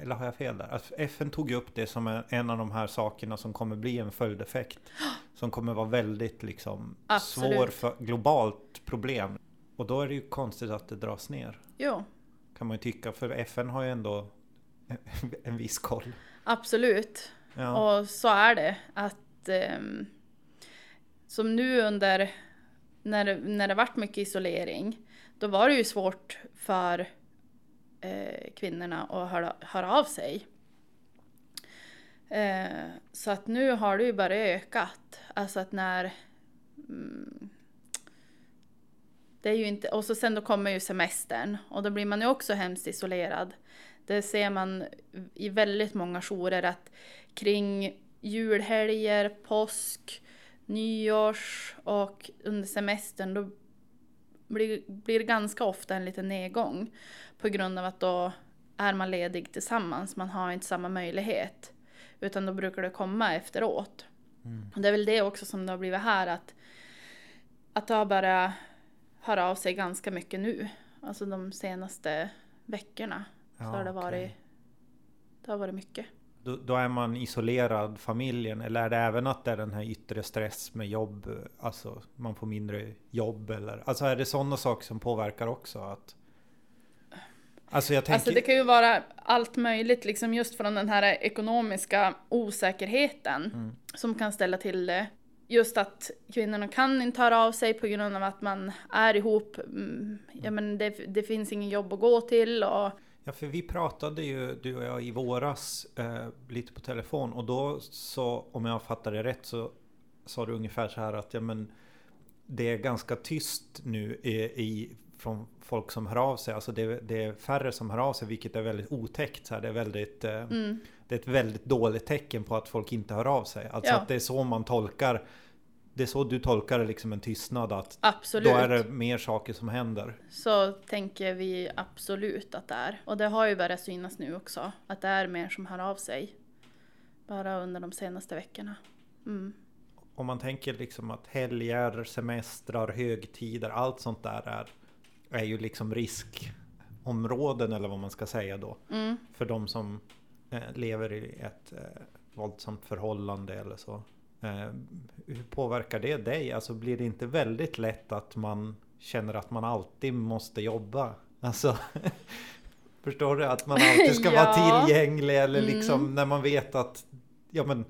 Eller har jag fel där? Att FN tog upp det som en av de här sakerna som kommer bli en följdeffekt. Som kommer vara väldigt liksom svår för globalt problem. Och då är det ju konstigt att det dras ner. Jo. Kan man ju tycka. För FN har ju ändå en viss koll. Absolut. Ja. Och så är det. Att ehm, Som nu under när, när det varit mycket isolering. Då var det ju svårt för eh, kvinnorna att höra, höra av sig. Eh, så att nu har det ju bara ökat. Alltså att när... Mm, det är ju inte, och så sen då kommer ju semestern och då blir man ju också hemskt isolerad. Det ser man i väldigt många jourer att kring julhelger, påsk, nyårs och under semestern då blir, blir ganska ofta en liten nedgång på grund av att då är man ledig tillsammans, man har inte samma möjlighet. Utan då brukar det komma efteråt. Och det är väl det också som det har blivit här att, att det har börjat höra av sig ganska mycket nu. Alltså de senaste veckorna så Ja, har det varit, det har varit mycket. Då, då är man isolerad familjen eller är det även att det är den här yttre stress med jobb? Alltså man får mindre jobb eller? Alltså är det sådana saker som påverkar också? Att, alltså jag tänker... Alltså det kan ju vara allt möjligt, liksom just från den här ekonomiska osäkerheten Mm. som kan ställa till det. Just att kvinnorna kan inte höra av sig på grund av att man är ihop. mm, Ja, men det, det finns ingen jobb att gå till och Ja, för vi pratade ju du och jag i våras eh, lite på telefon och då så om jag fattade det rätt så sa du ungefär så här att ja, men det är ganska tyst nu i, i från folk som hör av sig. Alltså det, det är färre som hör av sig vilket är väldigt otäckt. Så här. Det, är väldigt, eh, mm, det är ett väldigt dåligt tecken på att folk inte hör av sig. Alltså Ja. att det är så man tolkar det är så du tolkar det liksom en tystnad att absolut. då är det mer saker som händer. Så tänker vi absolut att det är. Och det har ju börjat synas nu också, att det är mer som hör av sig. Bara under de senaste veckorna. Mm. Om man tänker liksom att helger, semestrar, högtider, allt sånt där är, är ju liksom riskområden eller vad man ska säga då. Mm. För de som eh, lever i ett eh, våldsamt förhållande eller så. Eh, hur påverkar det dig? Alltså blir det inte väldigt lätt att man känner att man alltid måste jobba? Alltså Förstår du? Att man alltid ska vara Ja. tillgänglig eller Mm. liksom när man vet att ja men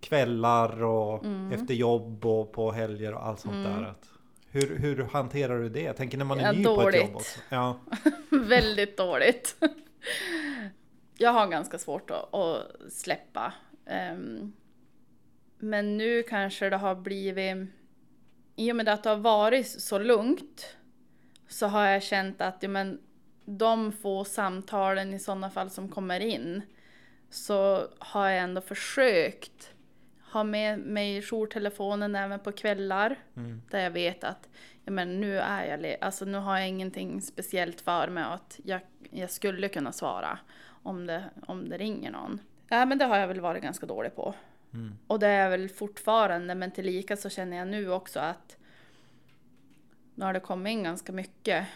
kvällar och Mm. efter jobb och på helger och allt sånt Mm. där. Att, hur, hur hanterar du det? Jag tänker när man är Ja, ny på ett dåligt. jobb också. Ja. Väldigt dåligt. Jag har ganska svårt att, att släppa. Ehm, men nu kanske det har blivit... I och med att det har varit så lugnt så har jag känt att ja, men, de få samtalen i sådana fall som kommer in så har jag ändå försökt ha med mig jourtelefonen även på kvällar. Mm. Där jag vet att ja, men nu, är jag alltså, nu har jag ingenting speciellt för mig att jag, jag skulle kunna svara om det, om det ringer någon. Ja, men det har jag väl varit ganska dålig på. Mm. Och det är väl fortfarande, men tillika så känner jag nu också att nu har det kommit in ganska mycket.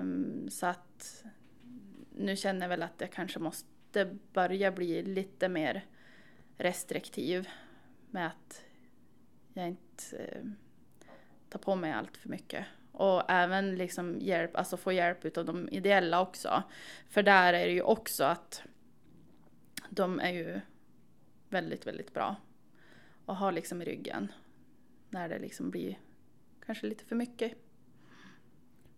Um, så att nu känner jag väl att jag kanske måste börja bli lite mer restriktiv med att jag inte uh, tar på mig allt för mycket. Och även liksom hjälp, alltså få hjälp av de ideella också. För där är det ju också att de är ju väldigt, väldigt bra. Och har liksom i ryggen. När det liksom blir kanske lite för mycket.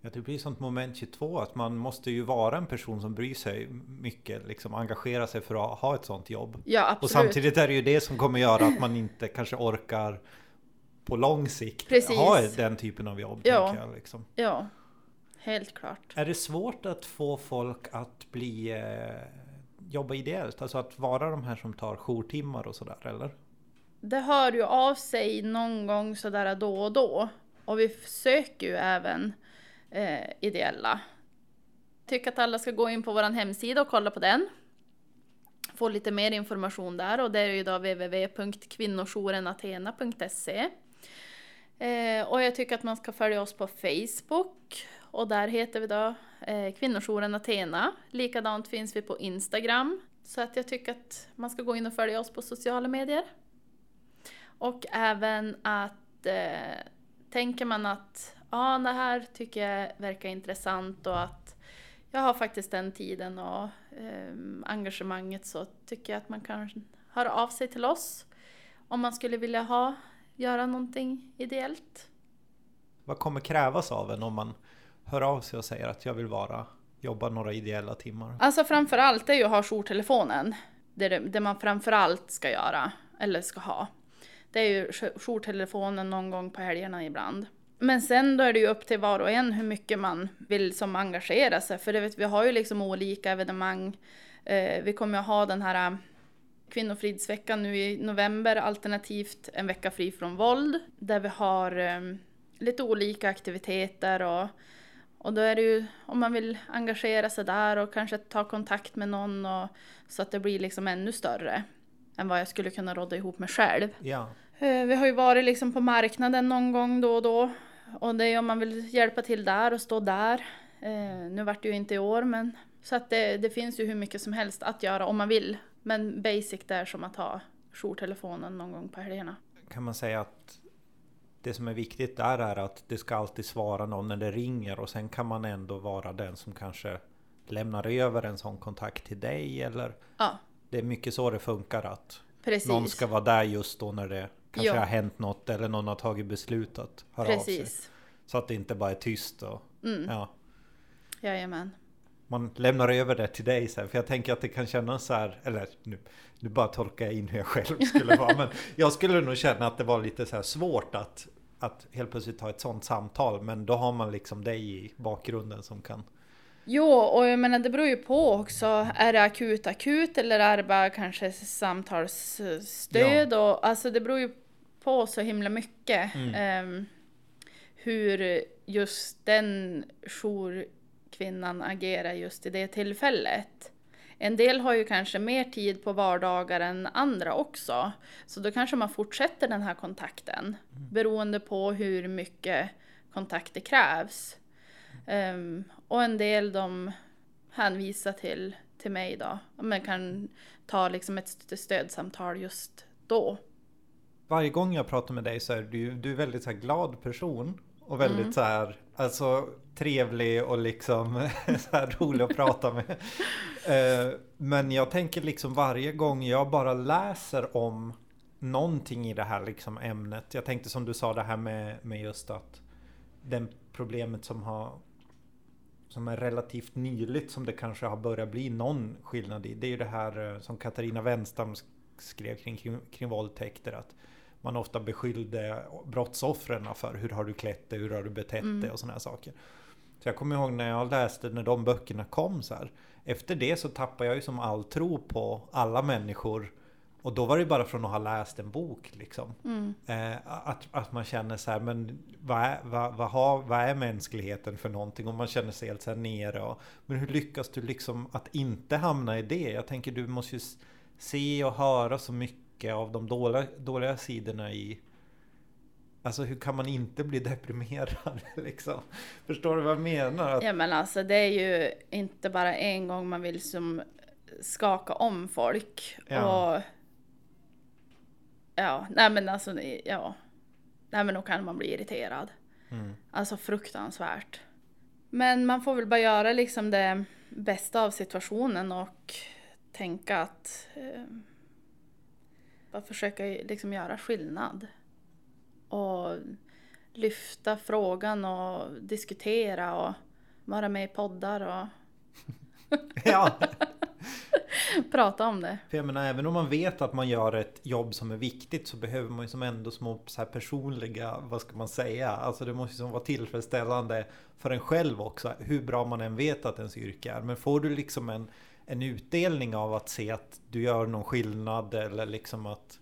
Ja, det blir sånt moment 22 att man måste ju vara en person som bryr sig mycket, liksom engagera sig för att ha ett sånt jobb. Ja, absolut. Och samtidigt är det ju det som kommer göra att man inte kanske orkar på lång sikt Precis. ha den typen av jobb. Ja. Jag, liksom. Ja, helt klart. Är det svårt att få folk att bli eh, jobba ideellt? Alltså att vara de här som tar jourtimmar och sådär eller? Det hör ju av sig någon gång sådär då och då. Och vi söker ju även eh, ideella. Tycker att alla ska gå in på vår hemsida och kolla på den. Få lite mer information där och det är ju då www.kvinnojourenathena.se. Eh, och jag tycker att man ska följa oss på Facebook och där heter vi då eh, Kvinnojouren Athena. Likadant finns vi på Instagram. Så att jag tycker att man ska gå in och följa oss på sociala medier. Och även att eh, tänker man att ja, det här tycker jag verkar intressant och att jag har faktiskt den tiden och eh, engagemanget så tycker jag att man kan höra av sig till oss om man skulle vilja ha, göra någonting ideellt. Vad kommer krävas av en om man hör av sig och säger att jag vill vara, jobba några ideella timmar? Alltså framför allt är ju att ha jourtelefonen. Det det, det man framför allt ska göra, eller ska ha. Det är ju jourtelefonen någon gång på helgerna ibland. Men sen då är det ju upp till var och en hur mycket man vill som engagera sig. För det vet, vi har ju liksom olika evenemang. Eh, vi kommer att ha den här eh, kvinnofridsveckan nu i november, alternativt en vecka fri från våld. Där vi har eh, lite olika aktiviteter och, och då är det ju om man vill engagera sig där och kanske ta kontakt med någon och, så att det blir liksom ännu större än vad jag skulle kunna råda ihop med själv. Ja. Eh, vi har ju varit liksom på marknaden någon gång då och då. Och det är om man vill hjälpa till där och stå där. Eh, nu vart det ju inte i år men så att det, det finns ju hur mycket som helst att göra om man vill. Men basic är som att ha jourtelefonen någon gång på helgerna. Kan man säga att det som är viktigt där är att det ska alltid svara någon när det ringer och sen kan man ändå vara den som kanske lämnar över en sån kontakt till dig eller? Ja. Det är mycket så det funkar att Precis. någon ska vara där just då när det kanske Ja. har hänt något eller någon har tagit beslut att höra av sig. Precis. Så att det inte bara är tyst och Mm. ja, Jajamän. man lämnar över det till dig sen. För jag tänker att det kan kännas så här, eller nu, nu bara tolkar jag in hur jag själv skulle vara. men jag skulle nog känna att det var lite så svårt att, att helt plötsligt ta ett sånt samtal. Men då har man liksom dig i bakgrunden som kan Jo, och jag menar det beror ju på också. Är det akut akut eller är det bara kanske samtalsstöd? Och, alltså det beror ju på så himla mycket. ehm, hur just den jourkvinnan agerar just i det tillfället. En del har ju kanske mer tid på vardagar än andra också. Så då kanske man fortsätter den här kontakten. Beroende på hur mycket kontakt det krävs. Ehm, och en del de hänvisar till, till mig då. Man kan ta liksom ett st- stödsamtal just då. Varje gång jag pratar med dig så är du, du är väldigt så glad person. Och väldigt Mm. så här, alltså trevlig och liksom så här rolig att prata med. Eh, Men jag tänker liksom varje gång jag bara läser om någonting i det här liksom ämnet. Jag tänkte som du sa det här med, med just att den problemet som har som är relativt nyligt som det kanske har börjat bli någon skillnad i. Det är ju det här eh, som Katarina Wenstam sk- skrev kring, kring, kring våldtäkter. Att man ofta beskyllde brottsoffren för hur har du klätt dig, hur har du betett dig och sådana här saker. Så jag kommer ihåg när jag läste när de böckerna kom så här. Efter det så tappade jag ju som all tro på alla människor. Och då var det bara från att ha läst en bok liksom. Eh, att, att man känner så här, men vad är, vad, vad, har, vad är mänskligheten för någonting? Och man känner sig helt så här nere. Och, men hur lyckas du liksom att inte hamna i det? Jag tänker du måste ju se och höra så mycket av de dåliga, dåliga sidorna i Alltså hur kan man inte bli deprimerad liksom? Förstår du vad jag menar? Att, Ja men alltså det är ju inte bara en gång man vill som skaka om folk. Ja. Och ja, nej men alltså ja. Nej men då kan man bli irriterad. Mm. Alltså fruktansvärt. Men man får väl bara göra liksom det bästa av situationen och tänka att eh, bara försöka liksom göra skillnad. Och lyfta frågan och diskutera och vara med i poddar och ja, prata om det. För jag menar, även om man vet att man gör ett jobb som är viktigt så behöver man ju som ändå små så här personliga, vad ska man säga? Alltså det måste ju som vara tillfredsställande för en själv också, hur bra man än vet att ens yrke är. Men får du liksom en, en utdelning av att se att du gör någon skillnad eller liksom att...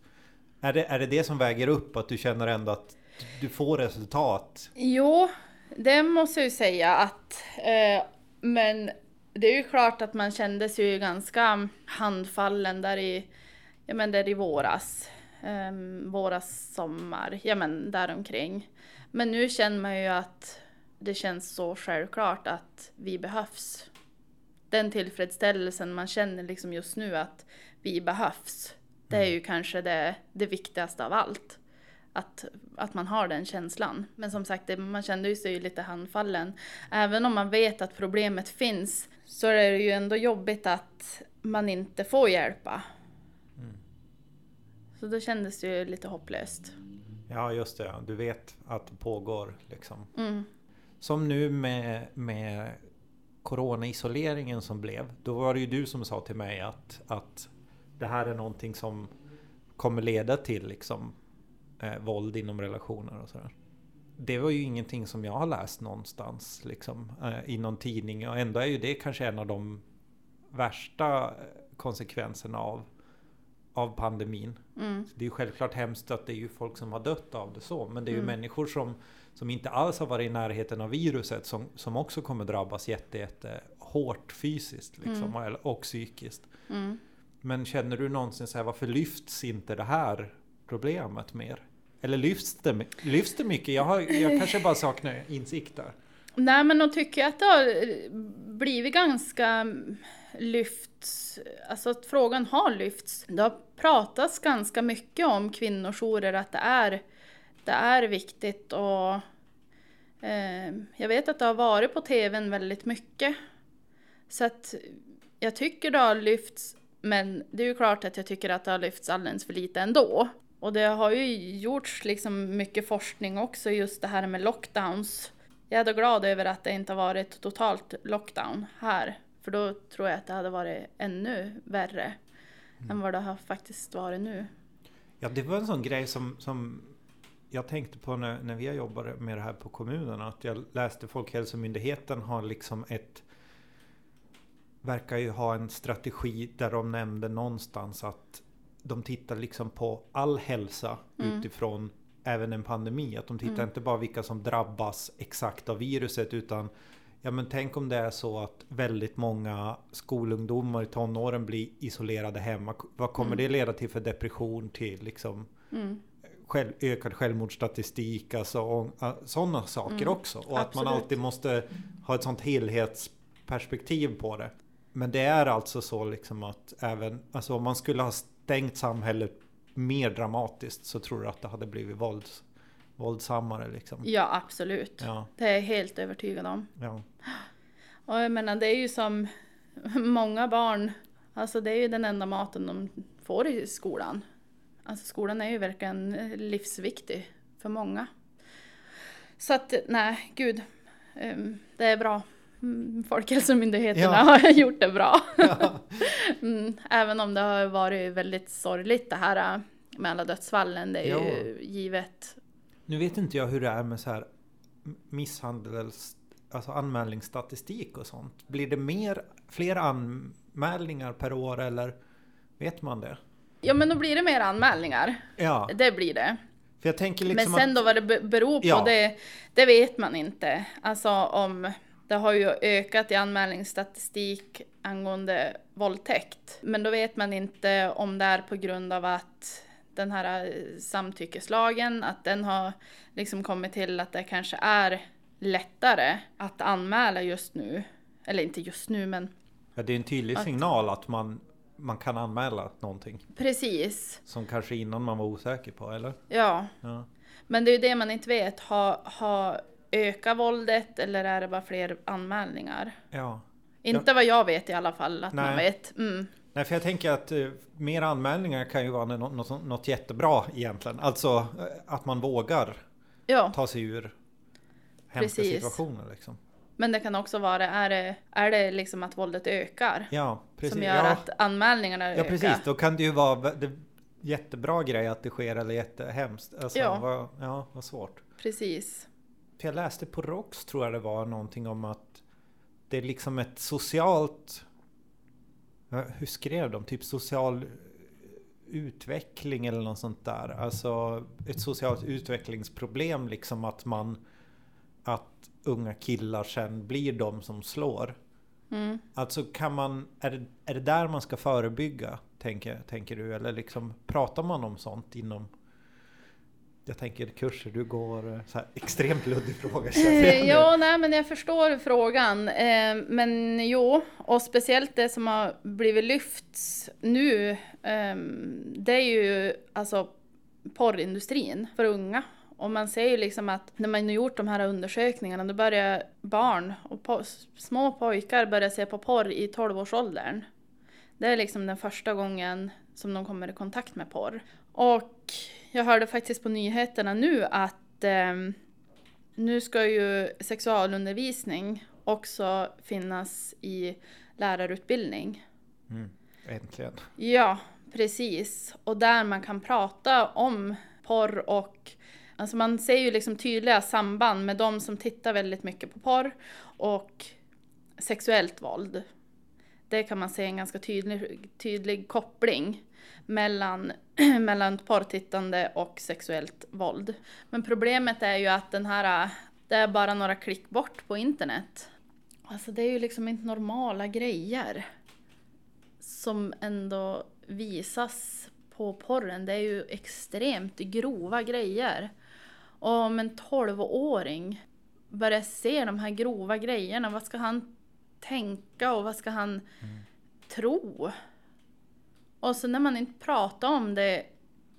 Är det, är det det som väger upp? Att du känner ändå att du får resultat? Jo, det måste jag ju säga att eh, men det är ju klart att man kände sig ju ganska handfallen där i, ja men där i våras. Eh, våras, sommar, ja men däromkring. Men nu känner man ju att det känns så självklart att vi behövs. Den tillfredsställelsen man känner liksom just nu att vi behövs. Det är ju kanske det, det viktigaste av allt. att, att man har den känslan. Men som sagt, det, man kände ju sig lite handfallen. Även om man vet att problemet finns så är det ju ändå jobbigt att man inte får hjälpa. Mm. Så då kändes det ju lite hopplöst. Ja, just det. Du vet att det pågår liksom. Mm. Som nu med, med coronaisoleringen som blev. Då var det ju du som sa till mig att, att det här är någonting som kommer leda till liksom eh, våld inom relationer och sådär. Det var ju ingenting som jag har läst någonstans liksom eh, i någon tidning och ändå är ju det kanske en av de värsta eh, konsekvenserna av, av pandemin. Mm. Det är ju självklart hemskt att det är ju folk som har dött av det så, men det är ju mm. människor som, som inte alls har varit i närheten av viruset som, som också kommer drabbas jätte, jätte hårt fysiskt liksom, mm. och psykiskt. Mm. Men känner du någonsin så här, varför lyfts inte det här problemet mer? Eller lyfts det, lyfts det mycket? Jag, har, jag kanske bara saknar insikt där. Nej, men jag tycker att det har blivit ganska lyfts, alltså att frågan har lyfts. Det har pratats ganska mycket om kvinnojourer, att det är, det är viktigt och eh, jag vet att det har varit på tvn väldigt mycket. Så att jag tycker det har lyfts, men det är ju klart att jag tycker att det har lyfts alldeles för lite ändå. Och det har ju gjorts liksom mycket forskning också just det här med lockdowns. Jag är då glad över att det inte har varit totalt lockdown här. För då tror jag att det hade varit ännu värre mm. än vad det har faktiskt varit nu. Ja, det var en sån grej som, som jag tänkte på när, när vi jobbade med det här på kommunen. Att jag läste Folkhälsomyndigheten har liksom ett verkar ju ha en strategi där de nämnde någonstans att de tittar liksom på all hälsa mm. utifrån även en pandemi. Att de tittar mm. inte bara vilka som drabbas exakt av viruset utan Ja men tänk om det är så att väldigt många skolungdomar i tonåren blir isolerade hemma. Vad kommer mm. det leda till för depression till liksom mm. Själv, ökad självmordsstatistik, alltså sådana saker mm. också. Och Absolut. att man alltid måste ha ett sånt helhetsperspektiv på det. Men det är alltså så liksom att även, alltså om man skulle ha stängt samhället mer dramatiskt så tror du att det hade blivit vålds, våldsammare liksom? Ja, absolut. Ja. Det är jag helt övertygad om. Ja. Och jag menar, det är ju som många barn, alltså det är ju den enda maten de får i skolan. Alltså skolan är ju verkligen livsviktig för många. Så att nej, gud, ehm, det är bra. Mm, Folkhälsomyndigheterna ja. har gjort det bra. Ja. Mm, även om det har varit väldigt sorgligt det här äh, med alla dödsfallen, det är jo. ju givet. Nu vet inte jag hur det är med så här misshandels, alltså anmälningsstatistik och sånt. Blir det mer, fler anmälningar per år eller vet man det? Ja men då blir det mer anmälningar. Ja. Det blir det. För jag tänker liksom men sen då vad det beror på, ja. det, det vet man inte. Alltså om det har ju ökat i anmälningsstatistik angående våldtäkt. Men då vet man inte om det är på grund av att den här eh, samtyckeslagen, att den har liksom kommit till att det kanske är lättare att anmäla just nu. Eller inte just nu men... Ja, det är en tydlig att, signal att man, man kan anmäla någonting. Precis. Som kanske innan man var osäker på, eller? Ja. ja. Men det är ju det man inte vet. Har, har öka våldet eller är det bara fler anmälningar? Ja. Inte ja. vad jag vet i alla fall att Nej. man vet. Mm. Nej, för jag tänker att uh, mer anmälningar kan ju vara något, något, något jättebra egentligen. Alltså uh, att man vågar ja. ta sig ur hemska Precis. situationer. Liksom. Men det kan också vara, är det, är det liksom att våldet ökar? Ja, precis. Som gör ja. att anmälningarna ökar? Ja, precis. Då kan det ju vara det, jättebra grej att det sker eller jättehemskt. Alltså, ja. Vad, ja, vad svårt. Precis. För jag läste på ROX tror jag det var någonting om att det är liksom ett socialt... Hur skrev de? Typ social utveckling eller något sånt där. Alltså ett socialt utvecklingsproblem liksom att man... Att unga killar sen blir de som slår. Mm. Alltså kan man... Är det, är det där man ska förebygga? Tänker, tänker du? Eller liksom pratar man om sånt inom jag tänker kurser du går, eh, så här, extremt luddig fråga. Eh, ja, nej men jag förstår frågan. Eh, men jo, och speciellt det som har blivit lyfts nu, eh, det är ju alltså porrindustrin för unga. Och man ser ju liksom att när man har gjort de här undersökningarna då börjar barn och po- små pojkar börja se på porr i 12-årsåldern. Det är liksom den första gången som de kommer i kontakt med porr. Och jag hörde faktiskt på nyheterna nu att eh, nu ska ju sexualundervisning också finnas i lärarutbildning. Mm. Äntligen. Ja, precis. Och där man kan prata om porr och Alltså man ser ju liksom tydliga samband med de som tittar väldigt mycket på porr och sexuellt våld. Det kan man se en ganska tydlig, tydlig koppling mellan, mellan porrtittande och sexuellt våld. Men problemet är ju att den här, det är bara några klick bort på internet. Alltså det är ju liksom inte normala grejer som ändå visas på porren. Det är ju extremt grova grejer. Och om en 12-åring börjar se de här grova grejerna, vad ska han tänka och vad ska han mm. tro? Och så när man inte pratar om det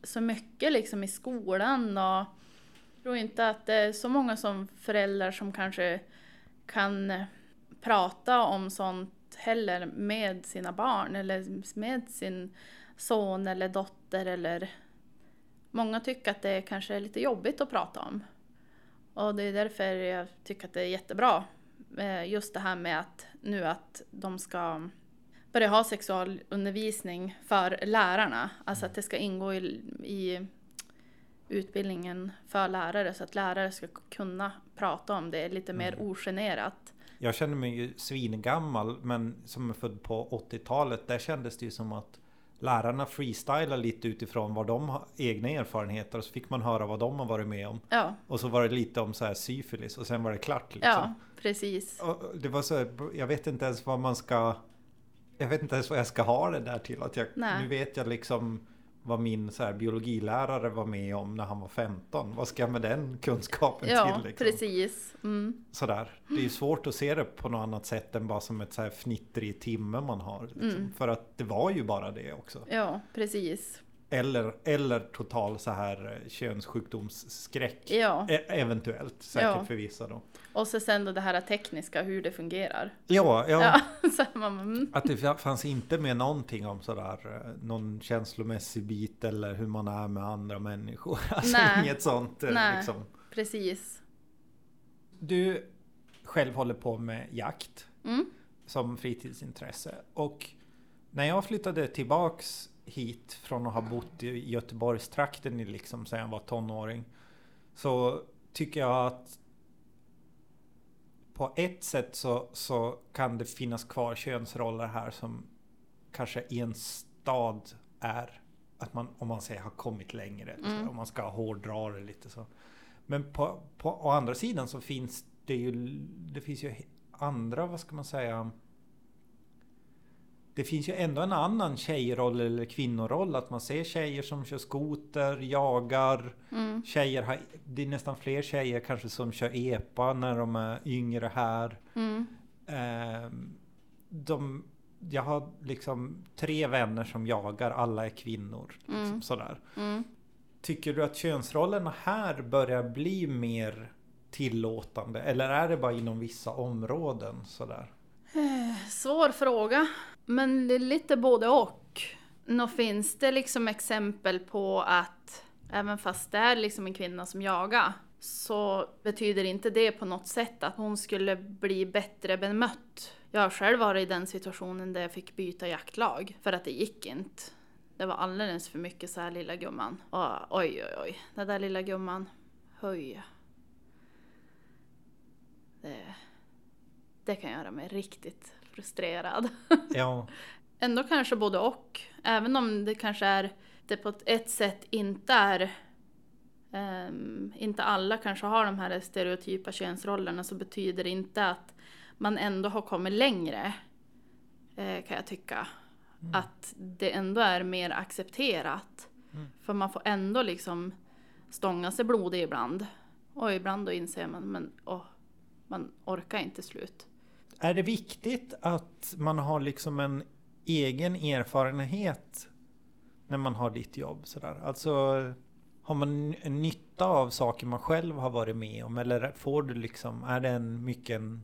så mycket liksom i skolan och jag tror inte att det är så många som föräldrar som kanske kan prata om sånt heller med sina barn eller med sin son eller dotter eller Många tycker att det kanske är lite jobbigt att prata om. Och det är därför jag tycker att det är jättebra eh, just det här med att nu att de ska börja ha sexualundervisning för lärarna. Alltså att det ska ingå i, i utbildningen för lärare så att lärare ska kunna prata om det lite mer mm. ogenerat. Jag känner mig ju svingammal men som är född på 80-talet där kändes det ju som att lärarna freestylar lite utifrån vad de har egna erfarenheter och så fick man höra vad de har varit med om. Ja. Och så var det lite om så här syfilis och sen var det klart. Liksom. Ja, precis. Och det var så, jag vet inte ens vad man ska Jag vet inte ens vad jag ska ha det där till. Att jag, nu vet jag liksom vad min så här, biologilärare var med om när han var 15. Vad ska jag med den kunskapen ja, till? Liksom? precis. Mm. Sådär. Det är ju svårt att se det på något annat sätt än bara som ett så här fnitter i timme man har. Liksom. Mm. För att det var ju bara det också. Ja, precis. Eller, eller total så här eh, könssjukdomsskräck. Ja. E eventuellt, säkert ja. för vissa då. Och så sen då det här tekniska, hur det fungerar. Ja, ja. ja man, mm. Att det fanns inte med någonting om sådär eh, någon känslomässig bit eller hur man är med andra människor. Alltså Nej. inget sånt. Eh, Nej, liksom. precis. Du själv håller på med jakt mm. som fritidsintresse och när jag flyttade tillbaks hit från att ha bott i Göteborgstrakten liksom sen jag var tonåring. Så tycker jag att på ett sätt så, så kan det finnas kvar könsroller här som kanske i en stad är att man, om man säger har kommit längre. Mm. Om man ska hårdra det lite så. Men på, på å andra sidan så finns det ju, det finns ju andra, vad ska man säga, det finns ju ändå en annan tjejroll eller kvinnoroll. Att man ser tjejer som kör skoter, jagar. Mm. Tjejer har, det är nästan fler tjejer kanske som kör epa när de är yngre här. Mm. Eh, de, jag har liksom tre vänner som jagar, alla är kvinnor. Liksom, mm. sådär. Mm. Tycker du att könsrollerna här börjar bli mer tillåtande? Eller är det bara inom vissa områden sådär? Svår fråga. Men lite både och. Nå finns det liksom exempel på att även fast det är liksom en kvinna som jagar så betyder inte det på något sätt att hon skulle bli bättre bemött. Jag har själv varit i den situationen där jag fick byta jaktlag för att det gick inte. Det var alldeles för mycket så här lilla gumman. Och, oj, oj, oj. Den där lilla gumman. Höj. Det, det kan göra mig riktigt frustrerad. Ja. Ändå kanske både och. Även om det kanske är, det på ett sätt inte är um, inte alla kanske har de här stereotypa könsrollerna så betyder det inte att man ändå har kommit längre. Eh, kan jag tycka. Mm. Att det ändå är mer accepterat. Mm. För man får ändå liksom stånga sig blodig ibland. Och ibland då inser man, men åh, man orkar inte slut. Är det viktigt att man har liksom en egen erfarenhet när man har ditt jobb? Sådär? Alltså har man en nytta av saker man själv har varit med om? Eller får du liksom, är det en mycket en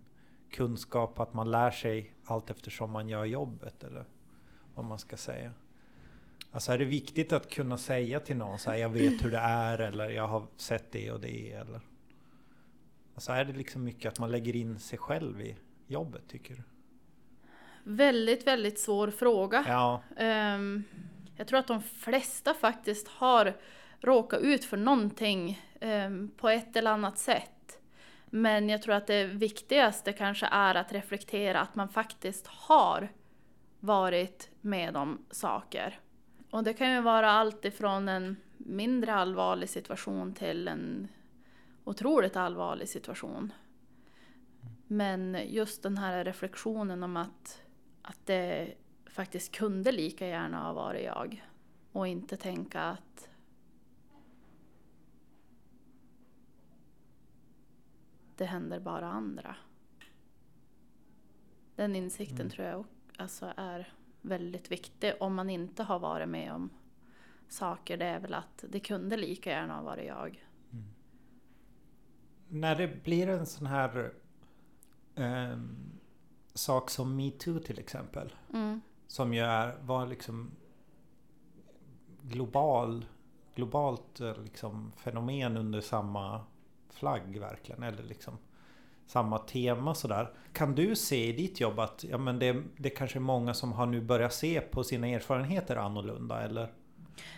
kunskap att man lär sig allt eftersom man gör jobbet? Eller vad man ska säga. Alltså är det viktigt att kunna säga till någon så här, jag vet hur det är eller jag har sett det och det eller? Alltså är det liksom mycket att man lägger in sig själv i jobbet tycker du? Väldigt, väldigt svår fråga. Ja. Um, jag tror att de flesta faktiskt har råkat ut för någonting um, på ett eller annat sätt. Men jag tror att det viktigaste kanske är att reflektera att man faktiskt har varit med om saker. Och det kan ju vara allt ifrån en mindre allvarlig situation till en otroligt allvarlig situation. Men just den här reflektionen om att, att det faktiskt kunde lika gärna ha varit jag. Och inte tänka att det händer bara andra. Den insikten mm. tror jag alltså är väldigt viktig om man inte har varit med om saker. Det är väl att det kunde lika gärna ha varit jag. Mm. När det blir en sån här eh, sak som metoo till exempel. Mm. Som ju är, var liksom global, globalt eh, liksom fenomen under samma flagg verkligen. Eller liksom samma tema sådär. Kan du se i ditt jobb att ja, men det, det kanske är många som har nu börjat se på sina erfarenheter annorlunda eller?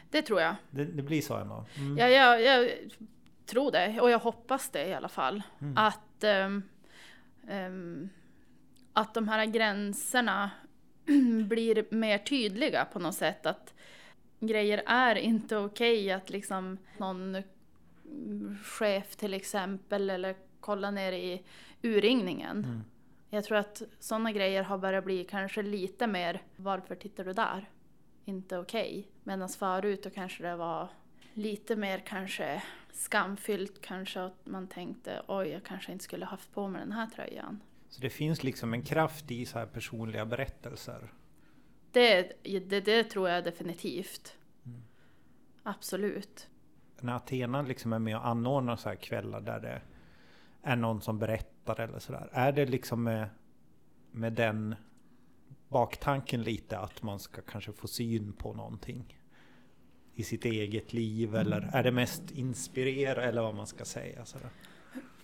Det tror jag. Det, det blir så ändå? Mm. Ja, jag, jag tror det och jag hoppas det i alla fall. Mm. Att, um, um, att de här gränserna blir mer tydliga på något sätt. Att grejer är inte okej okay, att liksom någon chef till exempel eller kolla ner i urringningen. Mm. Jag tror att sådana grejer har börjat bli kanske lite mer, varför tittar du där? Inte okej. Okay. Medan förut då kanske det var lite mer kanske skamfyllt kanske att man tänkte oj, jag kanske inte skulle haft på mig den här tröjan. Så det finns liksom en kraft i så här personliga berättelser? Det, det, det tror jag definitivt. Mm. Absolut. När Athena liksom är med och anordnar så här kvällar där det är någon som berättar eller sådär. Är det liksom med, med den baktanken lite att man ska kanske få syn på någonting i sitt eget liv mm. eller är det mest inspirera eller vad man ska säga? Sådär?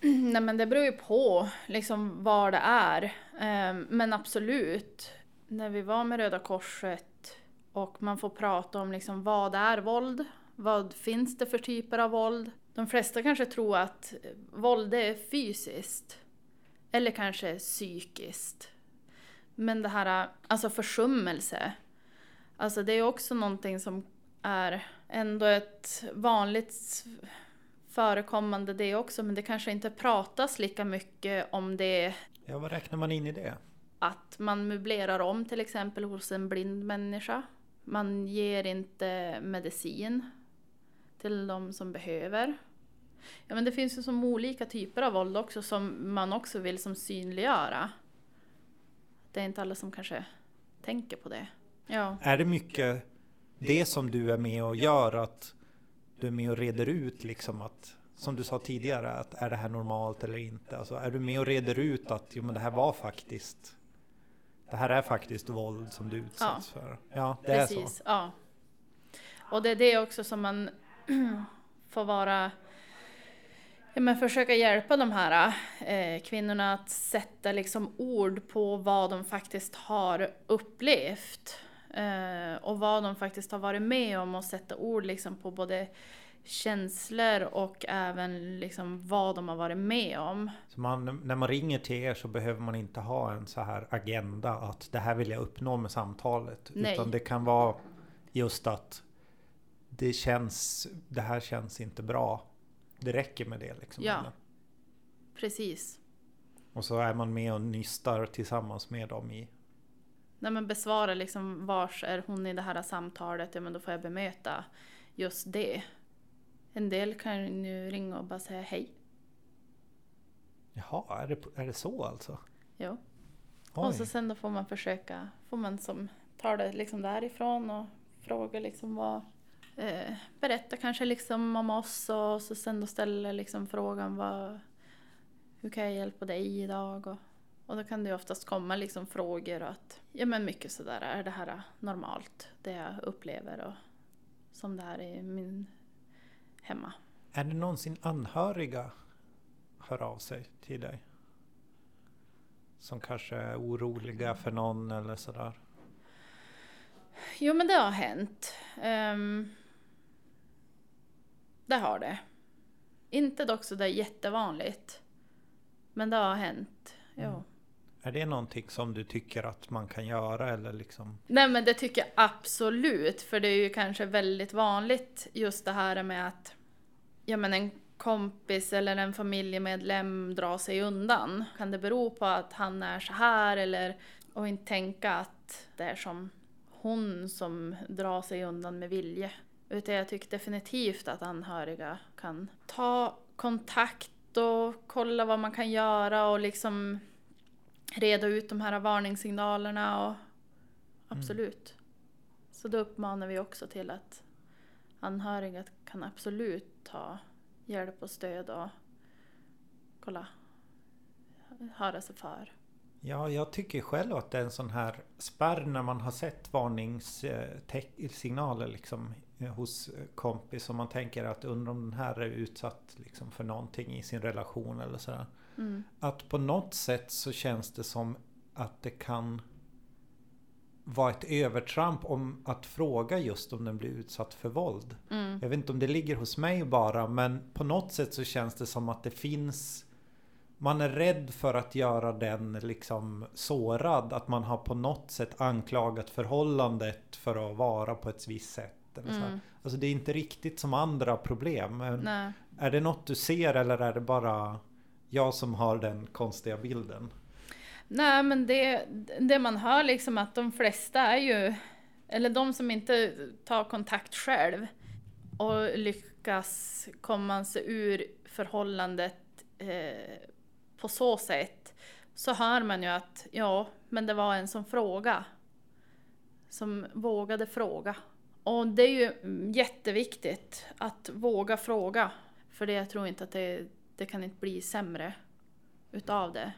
Nej men det beror ju på liksom vad det är. Ehm, men absolut, när vi var med Röda Korset och man får prata om liksom vad är våld? Vad finns det för typer av våld? De flesta kanske tror att våld är fysiskt. Eller kanske psykiskt. Men det här, alltså försummelse. Alltså det är också någonting som är ändå ett vanligt förekommande det också, men det kanske inte pratas lika mycket om det. Ja, vad räknar man in i det? Att man möblerar om till exempel hos en blind människa. Man ger inte medicin till de som behöver. Ja men det finns ju som olika typer av våld också som man också vill som synliggöra. Det är inte alla som kanske tänker på det. Ja. Är det mycket det som du är med och gör att du är med och reder ut liksom att som du sa tidigare att är det här normalt eller inte? Alltså är du med och reder ut att jo men det här var faktiskt det här är faktiskt våld som du utsätts ja. för. Ja, det Precis, är så. Ja. Och det är det också som man får vara Ja, men försöka hjälpa de här eh, kvinnorna att sätta liksom ord på vad de faktiskt har upplevt. Eh, och vad de faktiskt har varit med om och sätta ord liksom på både känslor och även liksom vad de har varit med om. Så man, när man ringer till er så behöver man inte ha en så här agenda att det här vill jag uppnå med samtalet. Nej. Utan det kan vara just att det känns, det här känns inte bra. Det räcker med det liksom. Ja. Eller? Precis. Och så är man med och nystar tillsammans med dem i... Nej men besvara liksom vars är hon i det här samtalet, ja men då får jag bemöta just det. En del kan ju ringa och bara säga hej. Jaha, är det, är det så alltså? Ja. Oj. Och så sen då får man försöka, får man som ta det liksom därifrån och fråga liksom vad, eh, berätta kanske liksom om oss och så sen då ställer liksom frågan vad, hur kan jag hjälpa dig idag? Och, och då kan det ju oftast komma liksom frågor och att, ja men mycket sådär, är det här normalt? Det jag upplever och som det här i min hemma. Är det någonsin anhöriga hör av sig till dig? Som kanske är oroliga för någon eller sådär? Jo men det har hänt. Um, det har det. Inte dock sådär jättevanligt. Men det har hänt. Jo. Mm. Är det någonting som du tycker att man kan göra eller liksom? Nej men det tycker jag absolut. För det är ju kanske väldigt vanligt just det här med att ja, men en kompis eller en familjemedlem drar sig undan. Kan det bero på att han är så här eller och inte tänka att det är som hon som drar sig undan med vilje. Utan jag tycker definitivt att anhöriga kan ta kontakt och kolla vad man kan göra och liksom reda ut de här varningssignalerna och absolut. Mm. Så då uppmanar vi också till att anhöriga kan absolut ta hjälp och stöd och kolla, höra sig för. Ja, jag tycker själv att det är en sån här spärr när man har sett varningssignaler liksom hos kompis och man tänker att undrar om den här är utsatt liksom för någonting i sin relation eller sådär. Mm. Att på något sätt så känns det som att det kan vara ett övertramp om att fråga just om den blir utsatt för våld. Mm. Jag vet inte om det ligger hos mig bara men på något sätt så känns det som att det finns man är rädd för att göra den liksom sårad. Att man har på något sätt anklagat förhållandet för att vara på ett visst sätt. Eller så mm. Alltså det är inte riktigt som andra problem. Nej. Är det något du ser eller är det bara jag som har den konstiga bilden? Nej men det, det man hör liksom att de flesta är ju, eller de som inte tar kontakt själv och lyckas komma sig ur förhållandet eh, på så sätt så hör man ju att ja, men det var en som frågade. Som vågade fråga. Och det är ju jätteviktigt att våga fråga. För det, jag tror inte att det, det kan inte bli sämre utav det.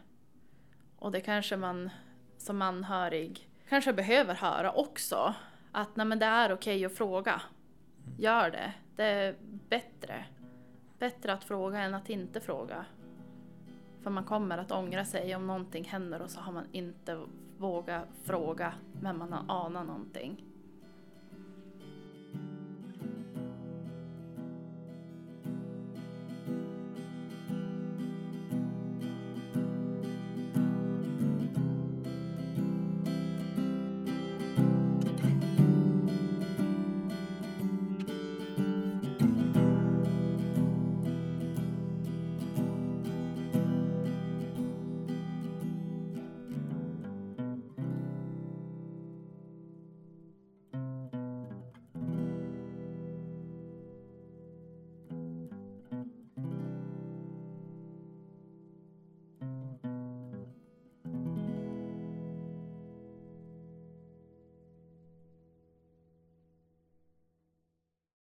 Och det kanske man som anhörig kanske behöver höra också. Att nej, men det är okej okay att fråga. Gör det. Det är bättre. Bättre att fråga än att inte fråga. För man kommer att ångra sig om någonting händer och så har man inte vågat fråga men man har anat någonting.